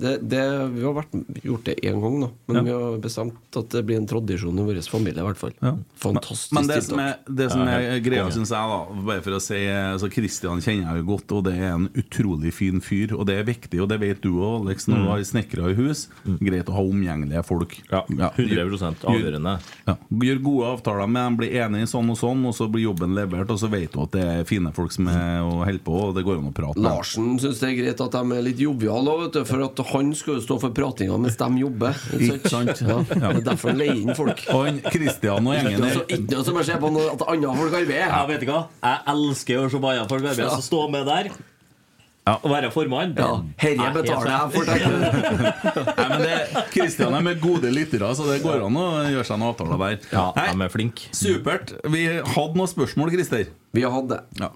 det, det, Vi har vært, gjort det én gang, da. Men Ja. vi har bestemt at det blir en tradisjon i vår familie, i hvert fall. Ja. Fantastisk Men det som er, tiltak. det som er greia, syns jeg, da bare for å si altså Kristian kjenner jeg jo godt, og det er en utrolig fin fyr. Og det er viktig, og det vet du òg, Alex, når du har snekkere i hus. Greit å ha omgjengelige folk. Ja, 100 avgjørende. Ja. Gjør gode avtaler med dem, blir enige sånn og sånn, og så blir jobben levert, og så vet du at det er fine folk som er og holder på, og det går an å prate med. Larsen syns det er greit at de er litt joviale, for at han skal jo stå for pratinga mens de jobber. Ikke sant? Ja. Det er derfor han leier inn folk. Og han Kristian og gjengen er der ikke noe som å se på noe, at andre folk arbeider. Ja, vet du hva? Jeg elsker å se på andre folk arbeide. Så stå med der og være formann. Ja, herre betaler jeg for det. Nei, men det, Christian er med gode lyttere, så det går an å gjøre seg noen avtaler der. Ja, Nei, de er flinke. Supert. Vi hadde noen spørsmål, Christer. Vi har hatt det. Ja.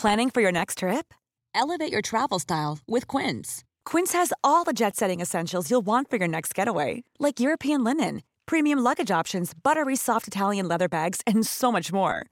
Planning for your next trip? Elevate your travel style with Quince. Quince has all the jet setting essentials you'll want for your next getaway, like European linen, premium luggage options, buttery soft Italian leather bags, and so much more.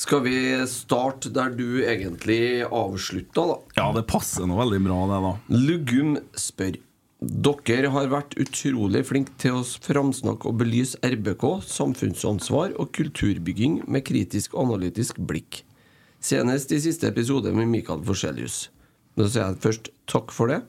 Skal vi starte der du egentlig avslutta, da? Ja, det passer nå veldig bra, det, da. Lugum spør Dere har vært utrolig flinke til å framsnakke og belyse RBK, samfunnsansvar og kulturbygging med kritisk og analytisk blikk. Senest i siste episode med Mikael Forselius. Da sier jeg først takk for det.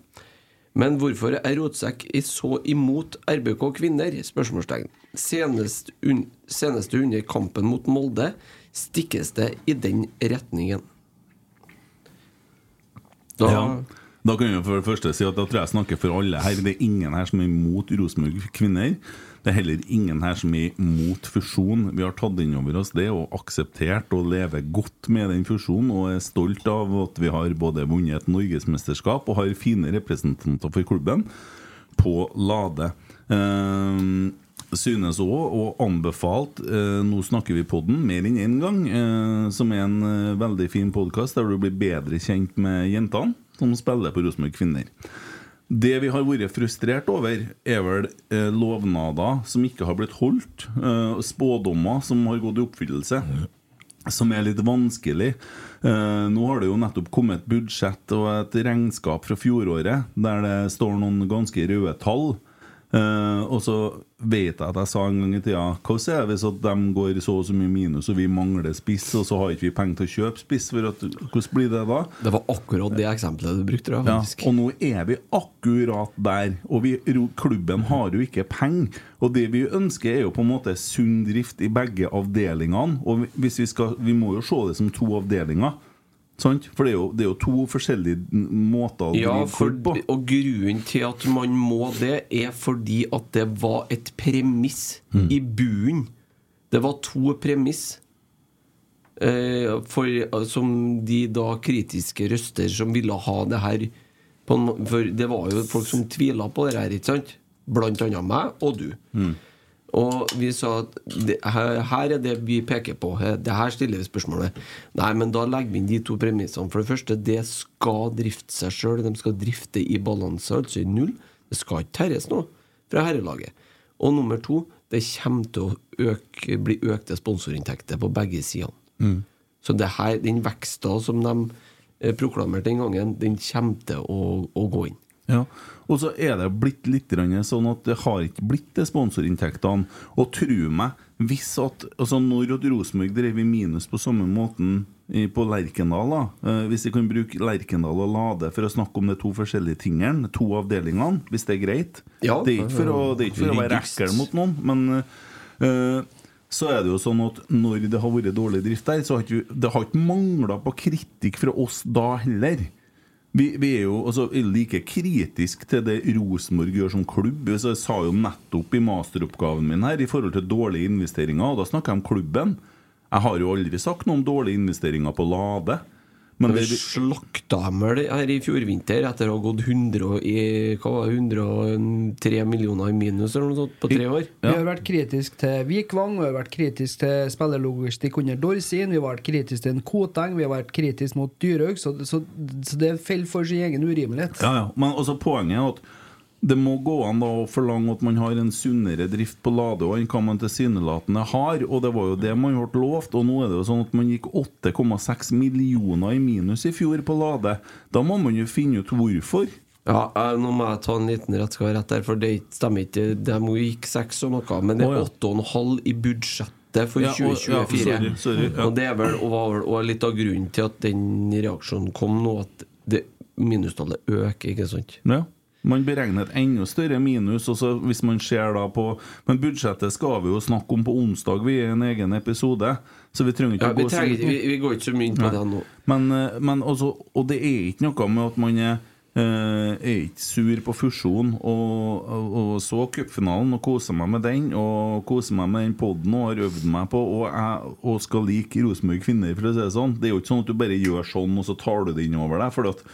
Men hvorfor er Rotsekk så imot RBK kvinner? Spørsmålstegn. Senest, un, senest under kampen mot Molde stikkes det i den retningen. Da, Ja. Da kan vi for det første si at da tror jeg snakker for alle her. Det er ingen her som er imot Rosenborg kvinner. Det er heller ingen her som er imot fusjon. Vi har tatt inn over oss det og akseptert og lever godt med den fusjonen og er stolt av at vi har både vunnet et norgesmesterskap og har fine representanter for klubben på Lade. Eh, synes òg, og anbefalt eh, Nå snakker vi på den mer enn én gang, eh, som er en eh, veldig fin podkast der du blir bedre kjent med jentene som spiller på Rosenborg Kvinner. Det vi har vært frustrert over, er vel eh, lovnader som ikke har blitt holdt. Eh, spådommer som har gått i oppfyllelse. Som er litt vanskelig. Eh, nå har det jo nettopp kommet et budsjett og et regnskap fra fjoråret der det står noen ganske røde tall. Eh, og så vet jeg at jeg sa en gang i tida Hva er det hvis at de går så og så mye minus, og vi mangler spiss, og så har ikke vi penger til å kjøpe spiss? At, hvordan blir det da? Det var akkurat det eksempelet du brukte. Ja, og nå er vi akkurat der. Og vi, klubben har jo ikke penger. Og det vi ønsker, er jo på en måte sunn drift i begge avdelingene. Og hvis vi skal Vi må jo se det som to avdelinger. Sant? For det er, jo, det er jo to forskjellige måter å Ja, drive for, på. og grunnen til at man må det, er fordi at det var et premiss Mm. i bunnen. Det var to premiss. Eh, for, som de da kritiske røster som ville ha det her på, For det var jo folk som tvila på det her, ikke sant? Blant annet meg og du. Og vi sa at det, her, her er det vi peker på. Det her stiller vi spørsmålet. Nei, men da legger vi inn de to premissene. For det første, det skal drifte seg sjøl. De skal drifte i balanse, altså i null. Det skal ikke terres noe fra herrelaget. Og nummer to, det kommer til å øke, bli økte sponsorinntekter på begge sidene. Så det her, den veksten som de eh, proklamerte den gangen, den kommer til å, å gå inn. Ja, Og så er det blitt litt sånn at det har ikke blitt det sponsorinntektene. Og tro meg, hvis at altså Når Rosenborg drev i minus på samme måten på Lerkendal, da, eh, hvis vi kan bruke Lerkendal og Lade for å snakke om de to forskjellige tingene, to avdelingene, hvis det er greit Ja, Det er ikke for å, det er ikke for å være ekkel mot noen, men uh, så er det jo sånn at når det har vært dårlig drift der, så har ikke, det har ikke mangla på kritikk fra oss da heller. Vi, vi er jo altså, like kritisk til det Rosenborg gjør som klubb. Jeg sa jo nettopp i masteroppgaven min her i forhold til dårlige investeringer, og da snakker jeg om klubben. Jeg har jo aldri sagt noe om dårlige investeringer på Lade. Men Vi slakta dem vel her i fjor vinter etter å ha gått 100 i, hva var det, 103 millioner i minus eller noe sånt på tre år. Vi har vært kritisk til Vikvang, vi har vært kritisk til spillerlogistikk under Dorsin, vi har vært kritisk til en Koteng, vi har vært kritisk mot Dyrhaug, så, så, så det faller for sin egen urimelighet. Ja, ja. Men også poenget er at det må gå an da å forlange at man har en sunnere drift på Lade enn hva man tilsynelatende har. Og det var jo det man ble lovt. Og nå er det jo sånn at man gikk 8,6 millioner i minus i fjor på Lade. Da må man jo finne ut hvorfor. Ja, eh, Nå må jeg ta en liten rett skal være rett der, for det stemmer ikke. De gikk seks og noe, men det er åtte og en halv i budsjettet for Ja, og- ja, 2024. sorry, sorry, ja. Og det er vel og var vel litt av grunnen til at den reaksjonen kom nå, at det minustallet øker, ikke sant? Ja. Man beregner et enda større minus. Og hvis man ser da på Men budsjettet skal vi jo snakke om på onsdag, vi i en egen episode. Så vi trenger ikke Ja, å vi, gå så vi, vi går ikke så mye på det nå. Men, eh, men også, og det er ikke noe med at man er, eh, er ikke sur på fusjon. Og, og, og så cupfinalen og koser meg med den, og koser meg med den poden og har øvd meg på, og, jeg, og skal like Rosenborg kvinner, for å si det sånn. Det er jo ikke sånn at du bare gjør sånn, og så tar du det inn over deg. For at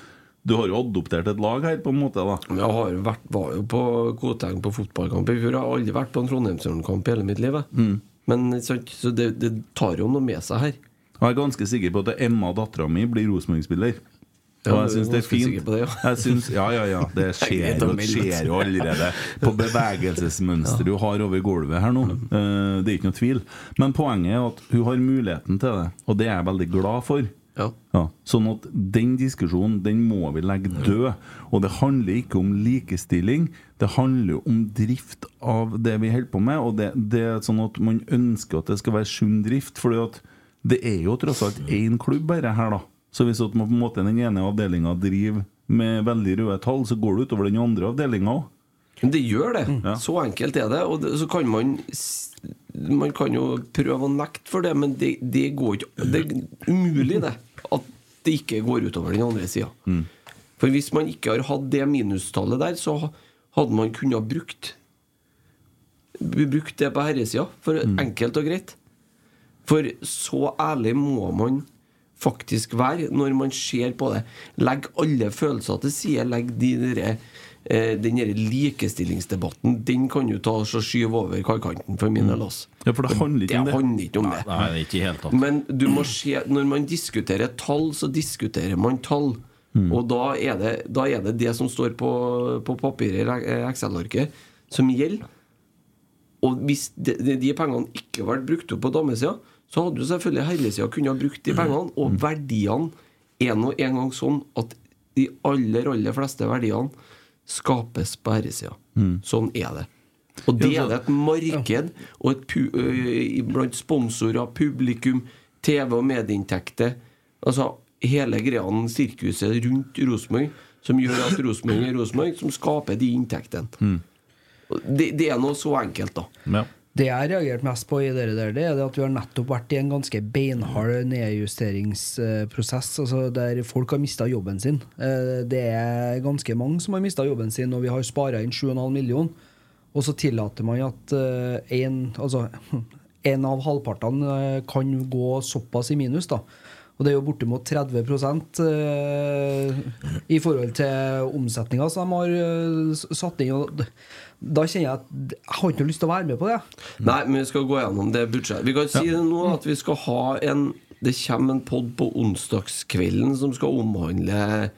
du har jo adoptert et lag her, på en måte. da Jeg har vært, var jo på Koteng på fotballkamp i fjor. Jeg har aldri vært på en Trondheimsørnkamp i hele mitt liv. Mm. Men så, så det, det tar jo noe med seg her. Jeg er ganske sikker på at Emma, dattera mi, blir Rosenborg-spiller. Og jeg syns det er fint. det, ja. Jeg synes, ja, ja, ja. Det skjer, jo- skjer jo allerede på bevegelsesmønsteret du har over gulvet her nå. Eh, Det er ikke noe tvil. Men poenget er at hun har muligheten til det, og det er jeg veldig glad for. Ja. Ja, sånn at den diskusjonen den må vi legge død. Og det handler ikke om likestilling, det handler om drift av det vi holder på med. Og det, det er sånn at man ønsker at det skal være sunn drift. For det er jo tross alt én klubb bare her, da. Så hvis man på en måte den ene avdelinga driver med veldig røde tall, så går det utover den andre avdelinga òg. Men det gjør det. Ja. Så enkelt er det. Og det, så kan man Man kan jo prøve å nekte for det, men det, det går ikke Det er umulig, det. Det ikke går utover den andre sida. For hvis man ikke har hatt det minustallet der, så hadde man kunnet brukt Brukt det på herresida, for enkelt og greit. For så ærlig må man faktisk være når man ser på det. Legg alle følelser til side. Legg de derre den der likestillingsdebatten Den kan du ta og så skyve over kaikanten for min del. altså. Ja, for det handler ikke om det. handler ikke om det. Nei, det er ikke helt, tatt. Men du må se, når man diskuterer tall, så diskuterer man tall. Og da er, det, da er det det som står på, på papiret i Excel-arket, som gjelder. Og hvis de, de, pengene ikke ble brukt opp på damesida, så hadde jo selvfølgelig herresida kunnet ha brukt de pengene. Og verdiene er nå en gang sånn at de aller, aller fleste verdiene skapes på herresida. Sånn er det. Og det er det et marked og et pu blant sponsorer, publikum, TV- og medieinntekter Altså hele greia, sirkuset rundt Rosenborg, som gjør at Rosenborg er Rosenborg, som skaper de inntektene. Mm. Det, det er noe så enkelt, da. Ja. Det jeg har reagert mest på i dere der, det er at vi har nettopp vært i en ganske beinhard nedjusteringsprosess, altså der folk har mista jobben sin. Eh, Det er ganske mange som har mista jobben sin, og vi har spara inn 7,5 millioner. Og så tillater man at en, altså, en av halvpartene eh, kan gå såpass i minus, da. Og det er jo bortimot 30 eh, i forhold til omsetninga som de har eh, satt inn. Da kjenner jeg at jeg har ikke lyst til å være med på det. Nei, men vi skal gå gjennom det budsjettet. Vi kan si det nå at vi skal ha en Det kommer en pod på onsdagskvelden som skal omhandle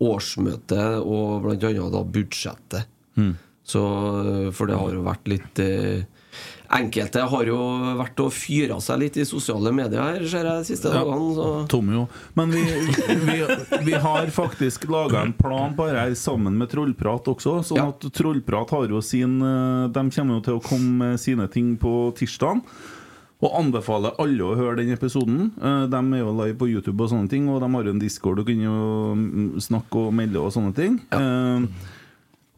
årsmøtet og blant annet Mm. budsjettet. Så, for det har jo vært litt eh, Enkelte har jo vært og fyra seg litt i sosiale medier her, ser jeg, de siste dagene. Så. Tom jo. Men vi, vi, vi har faktisk laga en plan på dette sammen med Trollprat også. Sånn Ja. at Trollprat har jo sin eh, De kommer jo til å komme med sine ting på tirsdag. Og anbefaler alle å høre den episoden. Eh, De er jo live på YouTube, og sånne ting Og de har jo en discord og kan jo mm, snakke og melde og sånne ting. Ja.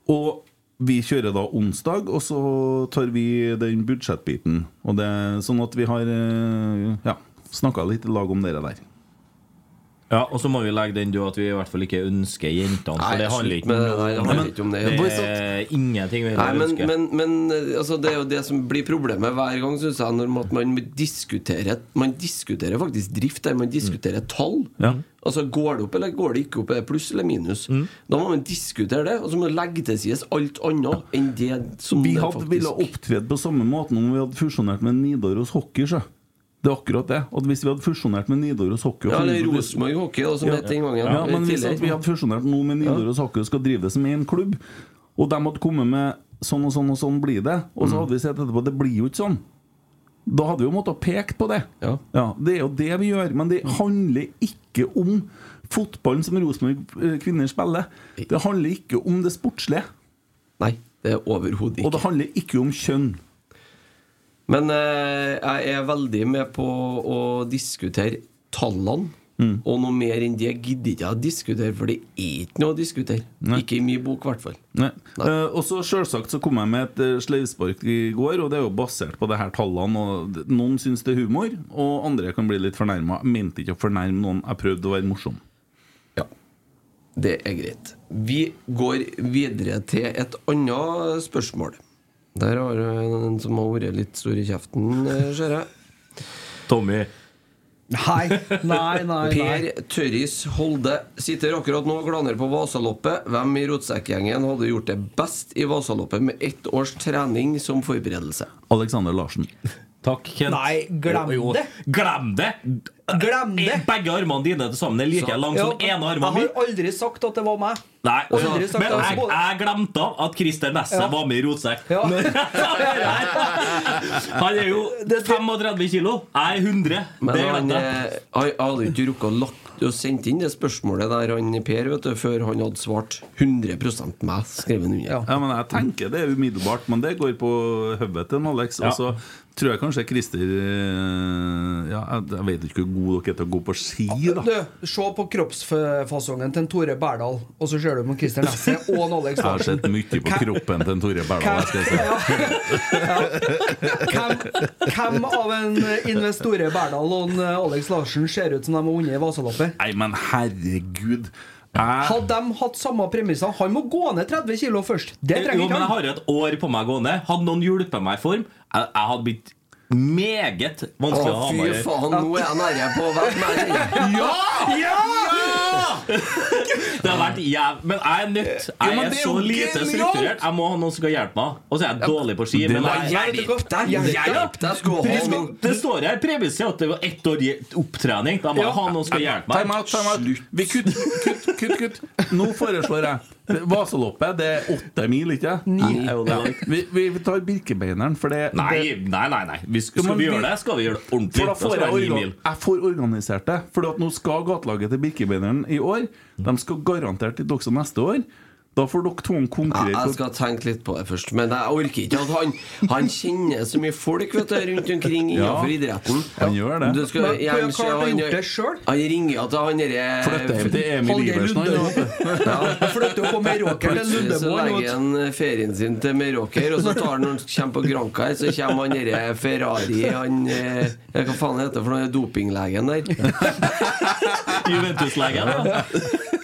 Og vi kjører da onsdag, og så tar vi den budsjettbiten. Og det er sånn at vi har eh, ja, snakka litt lag om dere der. Ja, Og så må vi legge den du at vi i hvert fall ikke ønsker jentene. Nei, For det handler ikke det det handler ikke om det. Det er ingenting vi Nei, men, ønsker. men, men altså, det er jo det som blir problemet hver gang, synes jeg, når man, diskuterer Man diskuterer faktisk drift der, man diskuterer tall. Ja. Altså, Går det opp eller går det ikke opp? Er det pluss eller minus? Mm. Da må man diskutere det, og så må man legge til side alt annet enn det som Vi det hadde villet ville opptredd på samme måte om vi hadde fusjonert med Nidaros Hockey. Så. Det er akkurat det. At Hvis vi hadde fusjonert med Nidaros Hockey og Ja, eller Rosenborg Hockey, da, som Ja. het den gangen. Ja, men hvis vi hadde fusjonert nå med Nidaros Hockey og skal drive det som én klubb, og de hadde kommet med sånn og sånn og sånn blir det, og Mm. så hadde vi sett etterpå det blir jo ikke sånn. Da hadde vi jo måttet ha pekt på det. Ja. Det er jo det vi gjør. Men det handler ikke om fotballen som Rosenborg eh, kvinner spiller. Det handler ikke om det sportslige. Nei, det er overhodet ikke. Og det handler ikke om kjønn. Men eh, jeg er veldig med på å diskutere tallene. Mm. Og noe mer enn det gidder ikke jeg å diskutere, for det er ikke noe å diskutere. Ikke i min bok, i hvert fall. Nei. Eh, og så selvsagt så kom jeg med et eh, sleivspark i går, og det er jo basert på det her tallene. Og noen syns det er humor, og andre kan bli litt fornærma. Jeg mente ikke å fornærme noen, jeg prøvde å være morsom. Ja, det er greit. Vi går videre til et annet spørsmål. Der har du en som har vært litt stor i kjeften, eh, ser jeg. Tommy. Nei, nei, nei. Per Tørris Holde sitter akkurat nå og glaner på Vasaloppet. Hvem i rotsekkgjengen hadde gjort det best i Vasaloppet med ett års trening som forberedelse? Alexander Larsen. Takk, Kent. Nei, glem det. Glem det! Glem det! Begge armene dine til sammen er like lange som ene armen jeg har aldri sagt at det var meg. Nei, altså, Aldri sagt men det. jeg, jeg glemte at Christer Nesse Ja. var med i Rotsekk. Ja. Han er jo 35 kilo. Jeg er 100. Men det han, eh, hadde jo ikke rukket å lagt å sendt inn det spørsmålet der han Per, vet du, før han hadde svart 100 meg, skrevet under. Ja. Ja, men Jeg tenker det er umiddelbart, men det går på hodet til Alex. Ja. Og så tror jeg kanskje Christer eh, Ja, jeg vet ikke hvor god dere er til å gå på ski, da. Du, Se på kroppsfasongen til en Tore Berdal, og så ser du på Christer Nesse og en Alex Jeg har sett mye på kroppen til en Tore Berdal. Hvem, hvem av en Investore Berdal og en Alex Larsen ser ut som de har vunnet Vasaloppet? Nei, men herregud. Hadde de hatt samme premisser Han må gå ned 30 kilo først. Det trenger jo, men jeg har jo et år på meg gående. Hadde noen hjulpet meg i form, jeg, jeg hadde blitt meget vanskelig å Å, ha fy med å gjøre. faen, nå er jeg nære på å være med. ja! Ja! Det har vært jæv... Men jeg er nødt. Jeg er så lite strukturert. Jeg må ha noen som skal hjelpe meg. Og så er jeg dårlig på ski. Men jeg, Hjelp det, står her premisset at det var ett år opptrening. Da må jeg ha noen som skal hjelpe Time meg. out, time out. Kutt, kutt, kutt, kutt. Nå foreslår jeg Vasaloppet, det er åtte mil, ikke Nei, jo, vi, vi tar Birkebeineren, for det Nei, nei, nei. nei. Vi skal, skal vi gjøre det, skal vi gjøre det ordentlig. For da får jeg, det være ni orga mil. jeg får organisert det. For nå skal gatelaget til Birkebeineren i år. De skal garantert til også neste år. Da får dere to Ja, jeg skal tenke litt på det først. Men jeg orker ikke at han Han kjenner så mye folk vet du, rundt omkring innenfor Ja, idretten. han gjør det. Du skal, Men jeg, klart har han, gjort det sjøl? han ringer til han derre Flytter hjem til Emil Iversen. han. Jeg flytter opp på Meråker til Plutselig så legger han ferien sin til Meråker, og så tar han når han kommer på Granca her, så kommer han derre Ferrari Han eh, Hva faen heter det for noe? Dopinglegen der. Juventus-legen, da.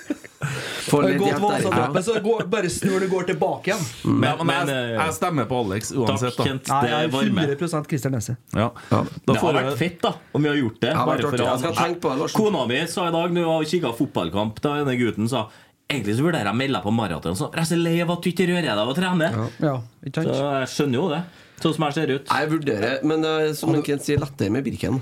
Får litt godt der. Vasaloppet, så går, bare snur det går tilbake igjen. Men, men Men, jeg, eh, jeg stemmer på Alex uansett, Takk, da. Kent. Nei, Det jeg er varmer. 100 Christer Nesse. Ja. Ja. Da Det får har vært fett da om vi har gjort det. Bare for å-. Kona mi sa i dag når hun kikka fotballkamp, da denne gutten sa Egentlig så vurderer jeg å melde på maraton. Så jeg er så lei av at du ikke rører deg av å trene. Ja, ikke Så jeg skjønner jo det. Sånn som jeg ser ut. Jeg vurderer, men uh, som kjent sier, lettere med Birken.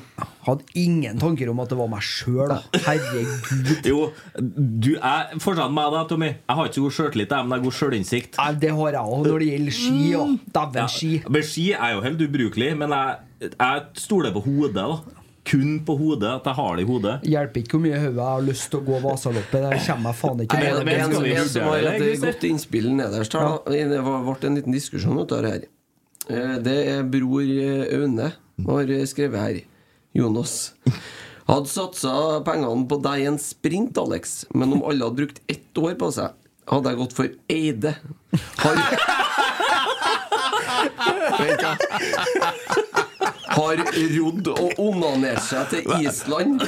Hadde ingen tanker om at det var meg sjøl, da. Herregud. Jo, du er fortsatt med deg, Tommy Jeg har ikke så god sjøltillit, men jeg har god sjølinnsikt. Det har jeg òg når det gjelder ski. Ja. Dæven ski. Men ski er jo helt ubrukelig, men jeg, jeg stoler på hodet. da Kun på hodet. At jeg har det i hodet. Hjelper ikke hvor mye hodet jeg har lyst til å gå Vasaloppet. Der kommer jeg faen ikke med. Det, en, en som har det, det, et Christer? godt innspill nederst her, da. Det var- ble en liten diskusjon ut av det her. Eh, Det er bror eh, Aune har skrevet her. Jonas. Hadde satsa pengene på deg i en sprint, Alex, men om alle hadde brukt ett år på seg, hadde jeg gått for Eide. Har Vent, da. Har rodd og onanert seg til Island.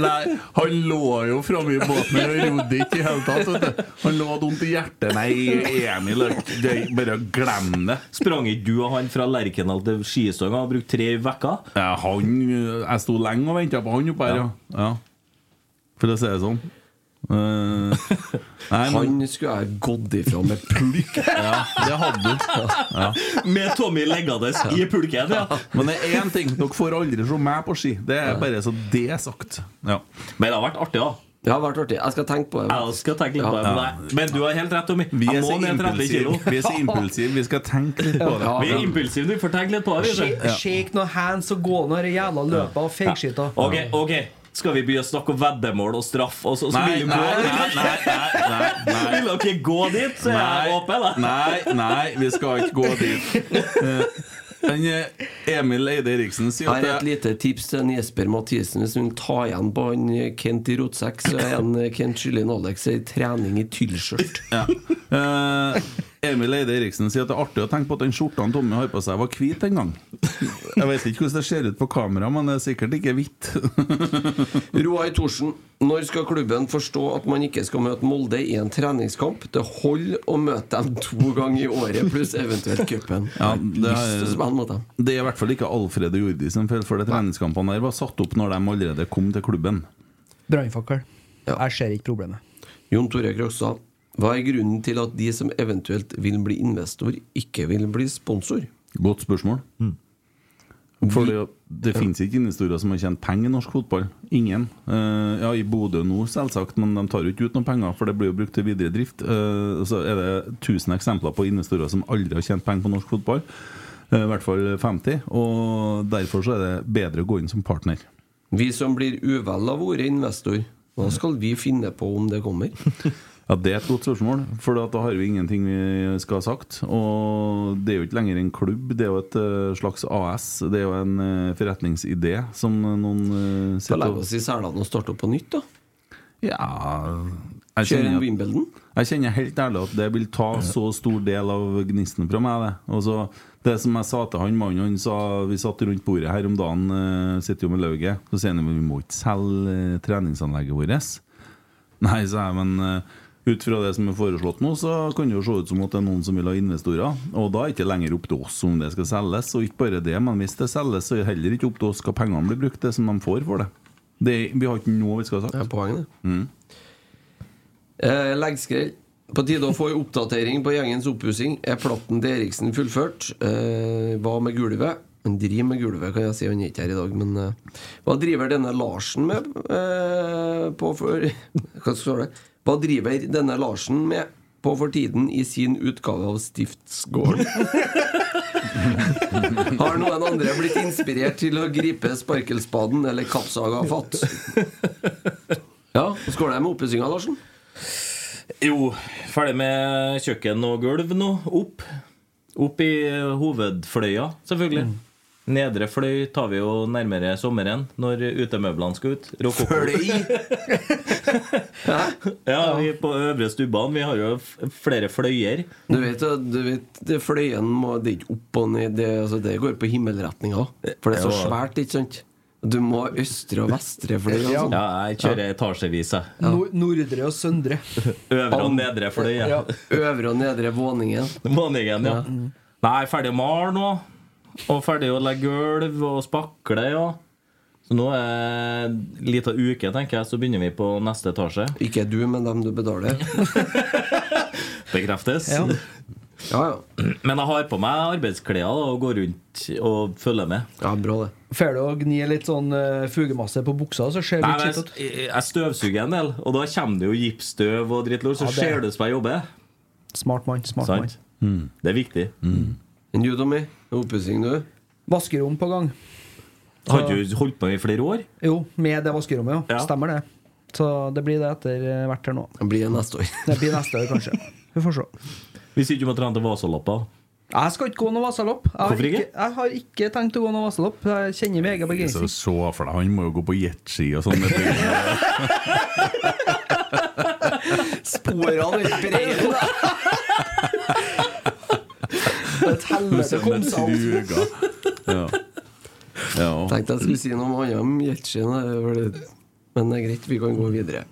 Nei, han lå jo framme i båten og rodde ikke i hele tatt. Han lå og vondt i hjertet. Nei, Emil, det, bare glem det. Sprang ikke du og han fra Lerkendal til skistang og har brukt tre uker? Ja, han, jeg sto lenge og venta på han oppe her, ja. ja. For å si det sånn. Eh, nei, men Han skulle jeg gått ifra med pulk. ja, det hadde du. Ja. Med Tommy liggende i pulken, ja. Men det er én ting, dere får aldri se meg på ski. Det er bare så det er sagt. Ja. Men det har vært artig, da. Det har vært artig. Jeg skal tenke på det. Jeg skal tenke litt på det. Men, men du har helt rett, Tommy. Vi er så må ned 30 kilo. impulsive. Vi er så impulsive. Vi skal tenke litt på det. Ja, Vi er impulsive, vi får tenke litt på det. Shake, så. shake noen hands og gå noen jævla løper og feigskita. Ok, ok Skal vi begynne å snakke om veddemål og straff? Og så, så Nei, vil du nei, gå nei, nei, nei, nei, nei. Vil dere gå dit, så er jeg åpen. da Nei, nei, vi skal ikke gå dit. Eh, Men Emil Eide Eriksen sier Her er et lite tips til Jesper Mathisen. Hvis hun tar igjen på han Kent i rotsekk, så er en eh, Kent Skylin Alex i trening i tyllskjørt. ja. Eh, Emil Eide Eriksen sier at det er artig å tenke på at den skjorta Tommy har på seg, var hvit en gang. Jeg vet ikke hvordan det ser ut på kamera, men det er sikkert ikke hvitt. Roar Thorsen, når skal klubben forstå at man ikke skal møte Molde i en treningskamp? Det holder å møte dem to ganger i året, pluss eventuelt cupen. Ja, det er-. Det er i hvert fall ikke Alfred og Jordi som feil, for de treningskampene der var satt opp når de allerede kom til klubben. Brannfakkel. Ja. Jeg ser ikke problemet. Jon Tore Krokstad, hva er grunnen til at de som eventuelt vil bli investor, ikke vil bli sponsor? Godt spørsmål. For det, det finnes ikke investorer som har tjent penger i norsk fotball. Ingen. Uh, ja, I Bodø nå, selvsagt, men de tar jo ikke ut noen penger, for det blir jo brukt til videre drift. Uh, så er det 1000 eksempler på investorer som aldri har tjent penger på norsk fotball. Uh, I hvert fall 50. Og derfor så er det bedre å gå inn som partner. Vi som blir uvel av ordet investor, hva skal vi finne på om det kommer? Ja, Det er et godt spørsmål, for da har vi ingenting vi skal ha sagt. Og det er jo ikke lenger en klubb, det er jo et eh, slags AS. Det er jo en eh, forretningsidé som noen uh, Hva legge oss i selene og starte opp på nytt, da. Ja Kjøre en Wimbledon. jeg kjenner helt ærlig at det vil ta så stor del av gnisten fra meg. Det Og så det som jeg sa til han mannen Han sa Vi satt rundt bordet her om dagen, uh, sitter jo med lauget. Så sier han vi må ikke selge eh, treningsanlegget vårt. Nei, sa jeg, men eh, ut fra det som er foreslått nå, så kan det jo se ut som at det er noen som vil ha investorer. Og da er det ikke lenger opp til oss om det skal selges. Og ikke bare det, men hvis det selges, så er det heller ikke opp til oss hva pengene blir brukt til, som de får for det. det er, vi har ikke noe vi skal ha sagt. Det er poenget, det. Mm. Eh, Leggskrell. På tide å få en oppdatering på gjengens oppussing. Er platten til Eriksen fullført? Eh, hva med gulvet? Han driver med gulvet, kan jeg si. Han er ikke her i dag, men eh, Hva driver denne Larsen med eh, på for Hva står det? Hva driver denne Larsen med på for tiden i sin utgave av Stiftsgården? Har noen andre blitt inspirert til å gripe sparkelspaden eller kappsaga fatt? Ja, går det med oppussinga, Larsen? Jo, ferdig med kjøkken og gulv nå. Opp. Opp i hovedfløya, selvfølgelig. Nedre fløy tar vi jo nærmere sommeren, når utemøblene skal ut. Rokoko. ja, vi på øvre stubbene vi har jo flere fløyer. Du vet, du vet det fløyen må, Det er ikke opp og ned, det, altså, det går på himmelretninga. For det er så Ja. svært, ikke sant? Du må ha østre og vestre fløy. og Ja. sånn. Ja, jeg kjører etasjevis, jeg. Nor Nordre og Søndre. Øvre og nedre fløy. Ja. Ja. Øvre og nedre våningen. Våningen, ja. Nei, ferdig å male nå. Og ferdig å legge gulv og spakle, ja. Så nå er en liten uke, tenker jeg, så begynner vi på neste etasje. Ikke du, men dem du betaler. Bekreftes. Ja. Ja, ja. Men jeg har på meg arbeidsklær og går rundt og følger med. ja bra, det. Får du å gni litt sånn uh, fugemasse på buksa, så ser det Nei, litt skitt ut. jeg, jeg støvsuger en del, og da kommer det jo gipsstøv og drittlort, så Ja, det- ser det ut som jeg jobber. Smart mann. smart mann. mm. Det er viktig. Enn du, Tommy? Oppussing, du? Vaskerom på gang. Har du holdt på i flere år? Jo, med det vaskerommet, jo. Ja. Stemmer det. Så det blir det etter eh, hvert her nå. Det blir neste år. Det blir neste år, kanskje. Vi får se. Hvis ikke du må trene til Vasalappa. Jeg skal ikke gå noe vasalopp. Jeg har ikke? ikke, jeg har ikke tenkt å gå noe vasalopp. Jeg kjenner min egen Så begeistring. for deg, Han må jo gå på jetski og sånn. Sporene er brede! Et helvete kom seg opp. Ja. ja. Tenkte jeg skulle si noe annet om Jeltsin, men det er greit, vi kan gå videre.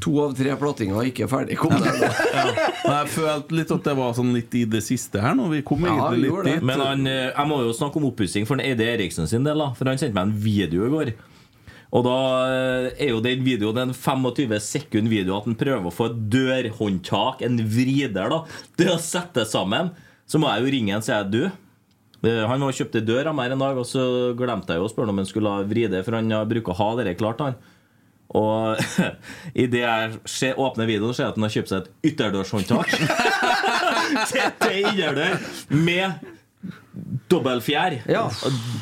To av tre plattinger er ikke ferdig. Kom der. Men jeg følte litt at det var sånn litt i det siste her nå. Vi kom Ja, egentlig litt dit. Men han, eh, jeg må jo snakke om oppussing for Eide Eriksen sin del. da For han sendte meg en video i går. Og da eh, er jo den videoen en 25 sekund video at han prøver å få et dørhåndtak, en vrider, da. Det å sette sammen. Så må jeg jo ringe en og si at du Han har kjøpte dør av meg en dag, og så glemte jeg jo å spørre om han skulle vri vride, for han bruker å ha det klart. han Og idet jeg ser, åpner videoen, ser jeg at han har kjøpt seg et ytterdørshåndtak til, innerdør med dobbeltfjær. Ja.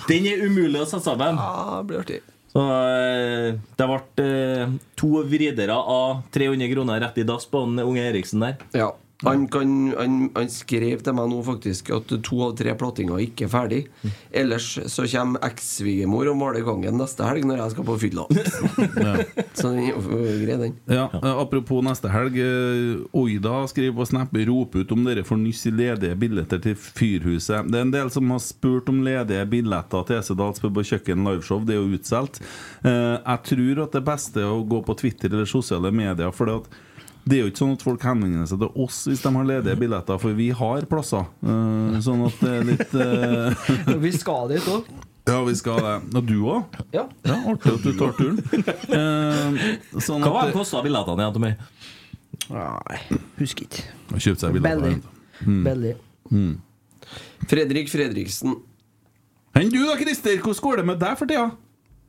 Den er umulig å sette sammen. Ja, det blir artig. Så eh, det ble eh, to vridere av 300 kroner rett i dass på den unge Eriksen der. Ja. Han, kan, han, han skrev til meg nå faktisk at to av tre plattinger ikke er ferdig. Ellers så kommer eks-svigermor og maler gangen neste helg når jeg skal på fylla. Så grei, den. Ja, eh, Apropos neste helg. eh, Oida skriver på Snap Rop ut om dere får nyss i ledige billetter til Fyrhuset. Det er en del som har spurt om ledige billetter til Esedals pub og kjøkken liveshow. Det er jo utsolgt. Eh, Jeg tror at det beste er å gå på Twitter eller sosiale medier. For det, at det er jo ikke sånn at folk henvender seg til oss hvis de har ledige billetter, for vi har plasser. Uh, Sånn at det er litt uh... Vi skal dit òg. Ja, vi skal det. Og du òg? Ja. Ja, artig at du tar turen. Uh, Sånn Hva var det kosta billettene igjen til meg? Nei, husker ikke. Å kjøpe seg billetter. Belly. Mm. Fredrik Fredriksen. Enn du da, Christer? Hvordan går det med deg for tida?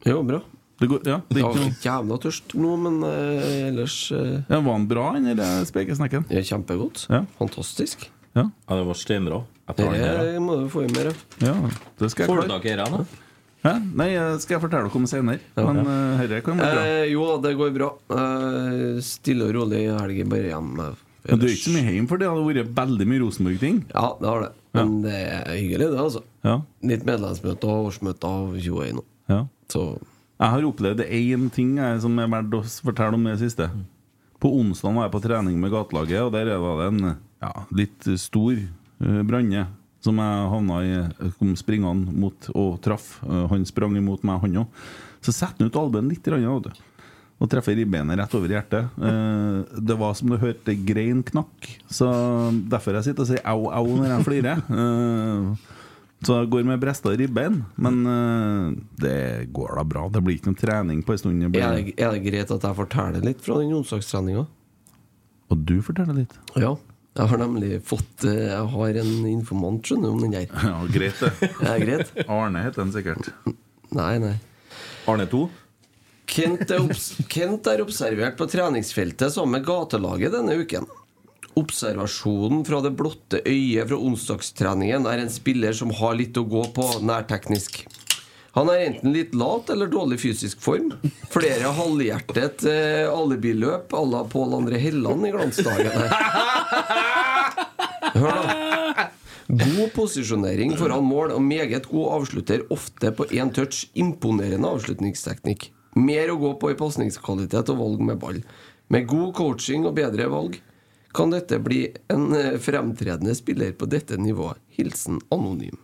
Jo, bra. Det går, ja, det er var ikke noe jævla tørst nå, men eh, ellers eh, ja, Var den bra, den der spekesnekken? ja, Kjempegodt. Ja. Fantastisk. Ja. Ja, det var steinbra. Jeg tar den her, da. Det må du få i mer av. ja, det skal Får jeg du klare. tak i denne? da? Hæ? Nei, det skal jeg fortelle dere om senere. Men uh, herre kan bli bra. Eh, jo, det går bra. Eh, stille og rolig i helgen, bare hjem Men du er ikke så mye hjemme, for det hadde vært veldig mye Rosenborg-ting. Ja, det har det. Men det er hyggelig, det, altså. Ja. Litt medlemsmøter, årsmøter og tjoei nå. Ja. Så Jeg har opplevd én ting jeg, som er verdt å fortelle om det siste. På onsdag var jeg på trening med gatelaget, og der var det en ja, litt stor uh, branne som jeg havna i. Jeg kom springende mot og traff. Uh, han sprang imot meg, han òg. Så setter han ut albuen litt. rann, og treffer ribbeinet rett over hjertet. Uh, det var som du hørte grein knakk. Så derfor jeg sitter og sier au, au når jeg flirer. Eh, så jeg går med bresta ribbein. Men uh, det går da bra. Det blir ikke noe trening på en stund. Det Er det, er det greit at jeg forteller litt fra den onsdagstreninga? Og du forteller litt? Ja. Jeg har nemlig fått eh, Jeg har en informant, skjønner du, om den der. Ja, greit, det. Det er greit. Arne heter den sikkert. Nei, nei. Arne 2? Kent er, obs Kent er observert på treningsfeltet sammen med gatelaget denne uken. Observasjonen fra det blotte øyet fra onsdagstreningen er en spiller som har litt å gå på nærteknisk. Han er enten litt lat eller dårlig fysisk form. Flere halvhjertet eh, alibiløp à la Pål André Helland i glansdagene. Hør da. God posisjonering foran mål og meget god avslutter, ofte på én touch. Imponerende avslutningsteknikk. Mer å gå på i pasningskvalitet og valg med ball. Med god coaching og bedre valg kan dette bli en eh, fremtredende spiller på dette nivået. Hilsen anonym.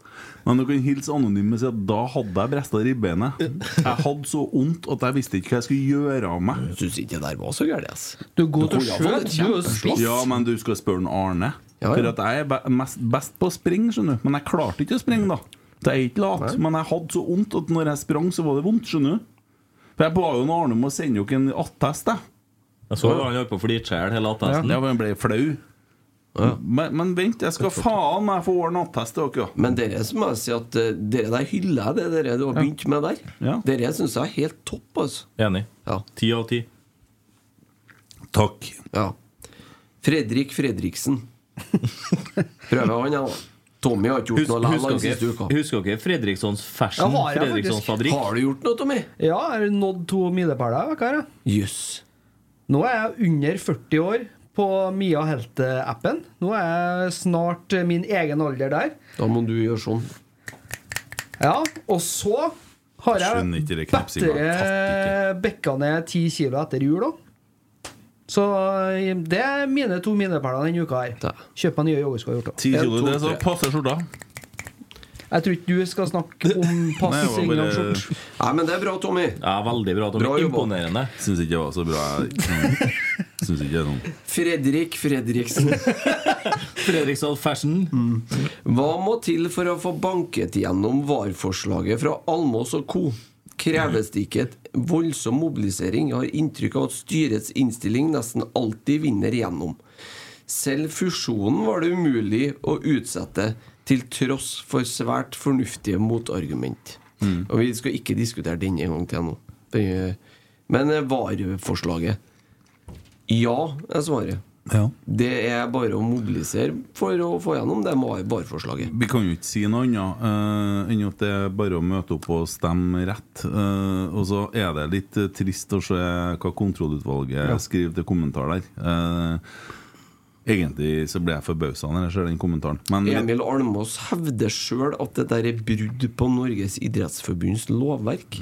Men du kan hilse anonym med å si at da hadde jeg bresta ribbeinet. Jeg hadde så vondt at jeg visste ikke hva jeg skulle gjøre av meg. Syns ikke det der var så gærent, ass. Du er god til å skjøte. Ja, men du skal spørre Arne. Ja, ja. For at jeg er best på å springe, skjønner du. Men jeg klarte ikke å springe, da. Det er ikke lat. Men jeg hadde så vondt at når jeg sprang, så var det vondt, skjønner du. For jeg ba jo en Arne om å sende dere en attest, jeg. Jeg så han holdt på å flirte hele attesten. Ja, men han ble flau. Men, men vent, jeg skal faen meg få ordne attest til dere. Men dere som jeg sier at eh, Dere der hyller jeg, det dere du har begynt med der. Ja. Dere syns jeg er helt topp, altså. Enig. Ja. Ti av ti. Takk. Ja. Fredrik Fredriksen. Prøver han, ja. da. Tommy har ikke gjort Husk, noe likevel siste uka. husker dere Fredrikssons Fashion? Ja, har jeg Fredrikssons fabrikk? Har du gjort noe, Tommy? Ja, jeg har nådd to milepæler Jøss. Yes. Nå er jeg under 40 år på Mia Helte-appen. Nå er jeg snart min egen alder der. Da må du gjøre sånn. Ja, og så har jeg bedre bekka ned 10 kilo etter jul òg. Så det er mine to milepæler denne uka her. Kjøp meg nye joggesko. Ti kilo, det det så passer skjorta. Jeg tror ikke du skal snakke om passing av skjort. Nei, men det er bra, Tommy. Ja, veldig bra. Tommy. Bra. Imponerende. Syns ikke det var så bra. Syns ikke det er Fredrik Fredriksen. Fredriksson Fashion. Hva må til for å få banket gjennom VAR-forslaget fra Almås og co.? Kreves det ikke et voldsom mobilisering? Jeg har inntrykk av at styrets innstilling nesten alltid vinner igjennom. Selv fusjonen var det umulig å utsette, til tross for svært fornuftige motargument. Og vi skal ikke diskutere den en gang til nå. Men vareforslaget VAR-forslaget Ja, er svaret. Ja. Det er bare å mobilisere for å få gjennom det VAR-forslaget. Vi kan jo ikke si noe annet uh, enn at det er bare å møte opp og stemme rett. Uh, og så er det litt eh, trist å se hva kontrollutvalget skriver til kommentar der. Eh, egentlig så ble jeg forbausa når jeg ser den kommentaren. Men Emil Almås hevder sjøl at det der er brudd på Norges idrettsforbunds lovverk.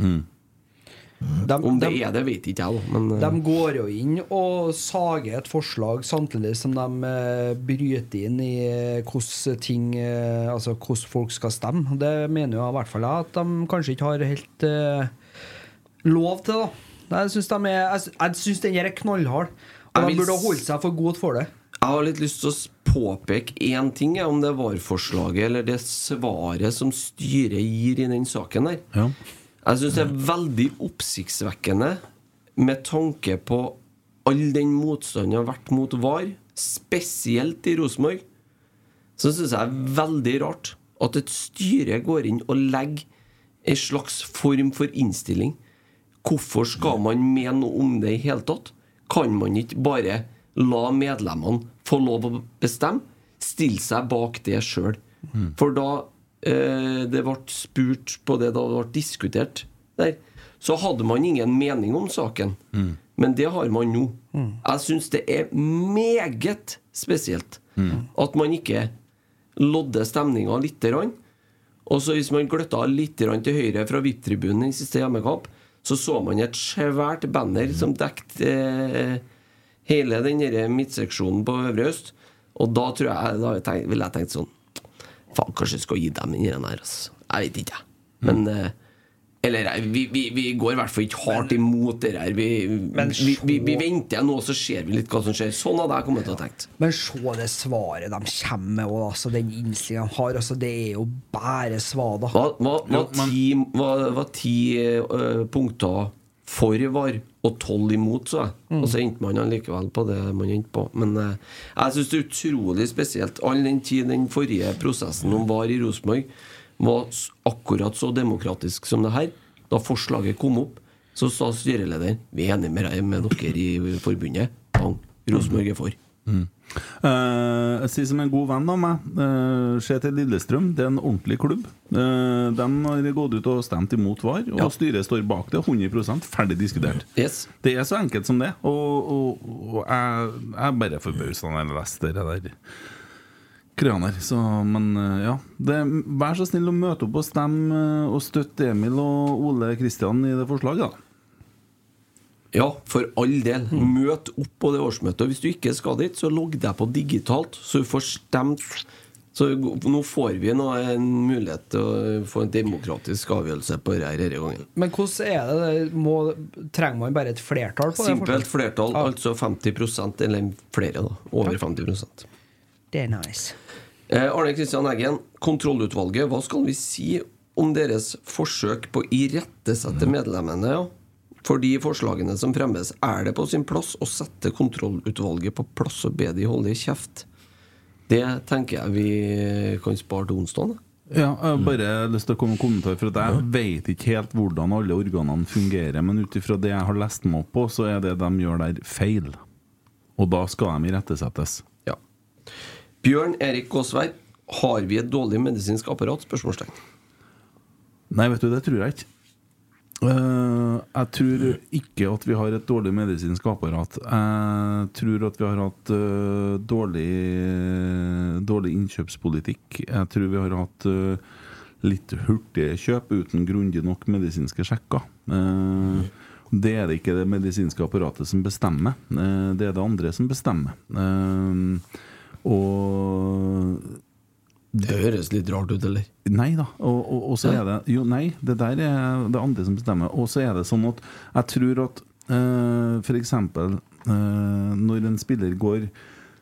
De, Om det de, er det, vet ikke jeg, men eh, de går jo inn og sager et forslag samtidig som de eh, bryter inn i eh, hvordan ting eh, Altså hvordan folk skal stemme. Det mener jo i hvert fall jeg at de kanskje ikke har helt uh, lov til, da. Jeg syns er den er knallhard. Og de burde holde holdt seg for god for det. Jeg har litt lyst til å påpeke én ting, om det VAR-forslaget eller det svaret som styret gir i den saken der. ja. Jeg syns det er veldig oppsiktsvekkende med tanke på all den motstanden har vært mot VAR, spesielt i Rosenborg. Så syns jeg det er veldig rart at et styre går inn og legger en slags form for innstilling. Hvorfor skal man mene noe om det i hele tatt? Kan man ikke bare la medlemmene få lov å bestemme? Stille seg bak det sjøl. For da eh, det ble spurt på det da det ble diskutert der, så hadde man ingen mening om saken. Men det har man nå. Jeg syns det er meget spesielt at man ikke lodder stemninga lite grann. Og så hvis man gløtta litt til høyre fra VIP-tribunen i siste hjemmekamp, så så man et svært banner som dekket eh, hele den midtseksjonen på Øvre Øst. Og da tror jeg Da tenk- ville jeg tenkt sånn Faen, kanskje jeg skal gi dem den her, altså. Jeg vet ikke, jeg. Men mm. Eller vi, vi, vi går i hvert fall ikke hardt imot det her. Vi, Men vi, vi, vi venter nå, så ser vi litt hva som skjer. Sånn hadde jeg kommet til å tenke. Men se det svaret de kommer med, og altså, den innstillinga de har. Altså, det er jo bare svada. Hva, hva, hva, ti, hva, hva ti eh, punkter for var, og tolv imot, så jeg. Mm. Og så endte man likevel på det man endte på. Men eh, jeg syns det er utrolig spesielt. All den tid den forrige prosessen om VAR i Rosenborg var akkurat så demokratisk som det her. Da forslaget kom opp, så sa styrelederen Vi er enig med, med dere i forbundet. Bang. Rosenborg er for. Mm. Eh, jeg sier som en god venn av meg, uh, se til Lillestrøm. Det er en ordentlig klubb. Eh, de har gått ut og stemt imot VAR, og Ja. styret står bak det. 100 ferdig diskutert. Yes. Det er så enkelt som det. Og, og, og jeg, jeg er bare forbausa når jeg leser det der Kraner. Så, men eh, ja. Det, vær så snill å møte opp og stemme eh, og støtte Emil og Ole Kristian i det forslaget, da. Ja, for all del. Møt opp på det årsmøtet. Hvis du ikke skal dit, så logg deg på digitalt, så du får stemt. Så nå får vi nå en mulighet til å få en demokratisk avgjørelse på det her denne gangen. Men hvordan er det? må, trenger man bare et flertall på det? Simpelt flertall, Ja. altså 50% eller flere, da. Over 50% Det er nice. Eh, Arne Kristian Eggen, kontrollutvalget, hva skal vi si om deres forsøk på å irettesette medlemmene? Ja? For de forslagene som fremmes, er det på sin plass å sette kontrollutvalget på plass og be de holde i kjeft? Det tenker jeg vi kan spare til onsdag. Ja, jeg har bare lyst til å komme med en kommentar, for jeg vet ikke helt hvordan alle organene fungerer, men ut ifra det jeg har lest meg opp på, så er det de gjør der, feil. Og da skal de irettesettes. Ja. Bjørn Erik Gåsvær, har vi et dårlig medisinsk apparat? Spørsmålstegn. Nei, vet du, det tror jeg ikke. Eh, jeg tror ikke at vi har et dårlig medisinsk apparat. Jeg tror at vi har hatt uh, dårlig, dårlig innkjøpspolitikk. Jeg tror vi har hatt uh, litt hurtige kjøp uten grundig nok medisinske sjekker. Det er det ikke det medisinske apparatet som bestemmer. Det er det andre som bestemmer. Og Det høres litt rart ut, eller? Nei da. Og, og, og så er det Jo, nei, det der er det andre som bestemmer. Og så er det sånn at jeg tror at uh, f.eks. Uh, når en spiller går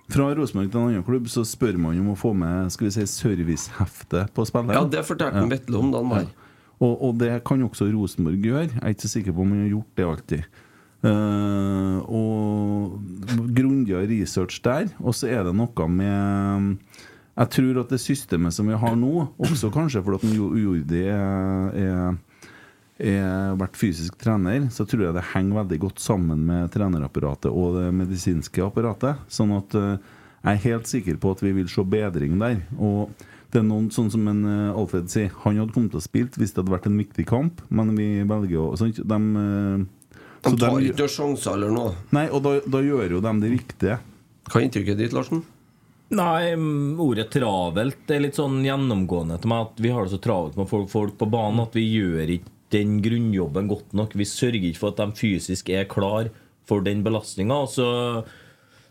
fra Rosenborg til en annen klubb, så spør man om å få med skal vi si, servicehefte på spillet. Ja, det fortalte ja. Vetle om da han var her. Og, og det kan også Rosenborg gjøre. Jeg er ikke sikker på om han har gjort det alltid. Uh, og grundigere research der. Og så er det noe med Jeg tror at det systemet som vi har nå, også kanskje fordi Jordi er, er, vært fysisk trener, så tror jeg det henger veldig godt sammen med trenerapparatet og det medisinske apparatet. Sånn at eh, jeg er helt sikker på at vi vil se bedring der. Og det er noen, sånn som en eh, Alfred sier, han hadde kommet til å spille hvis det hadde vært en viktig kamp, men vi velger å sånn, de, eh, De tar ikke sjanser eller noe. Nei, og da, da gjør jo de det riktige. Hva er inntrykket ditt, Larsen? Nei, mm, ordet travelt er litt sånn gjennomgående til meg. At vi har det så travelt med folk, folk på banen at vi gjør ikke den grunnjobben godt nok. Vi sørger ikke for at de fysisk er klar for den belastninga. Og så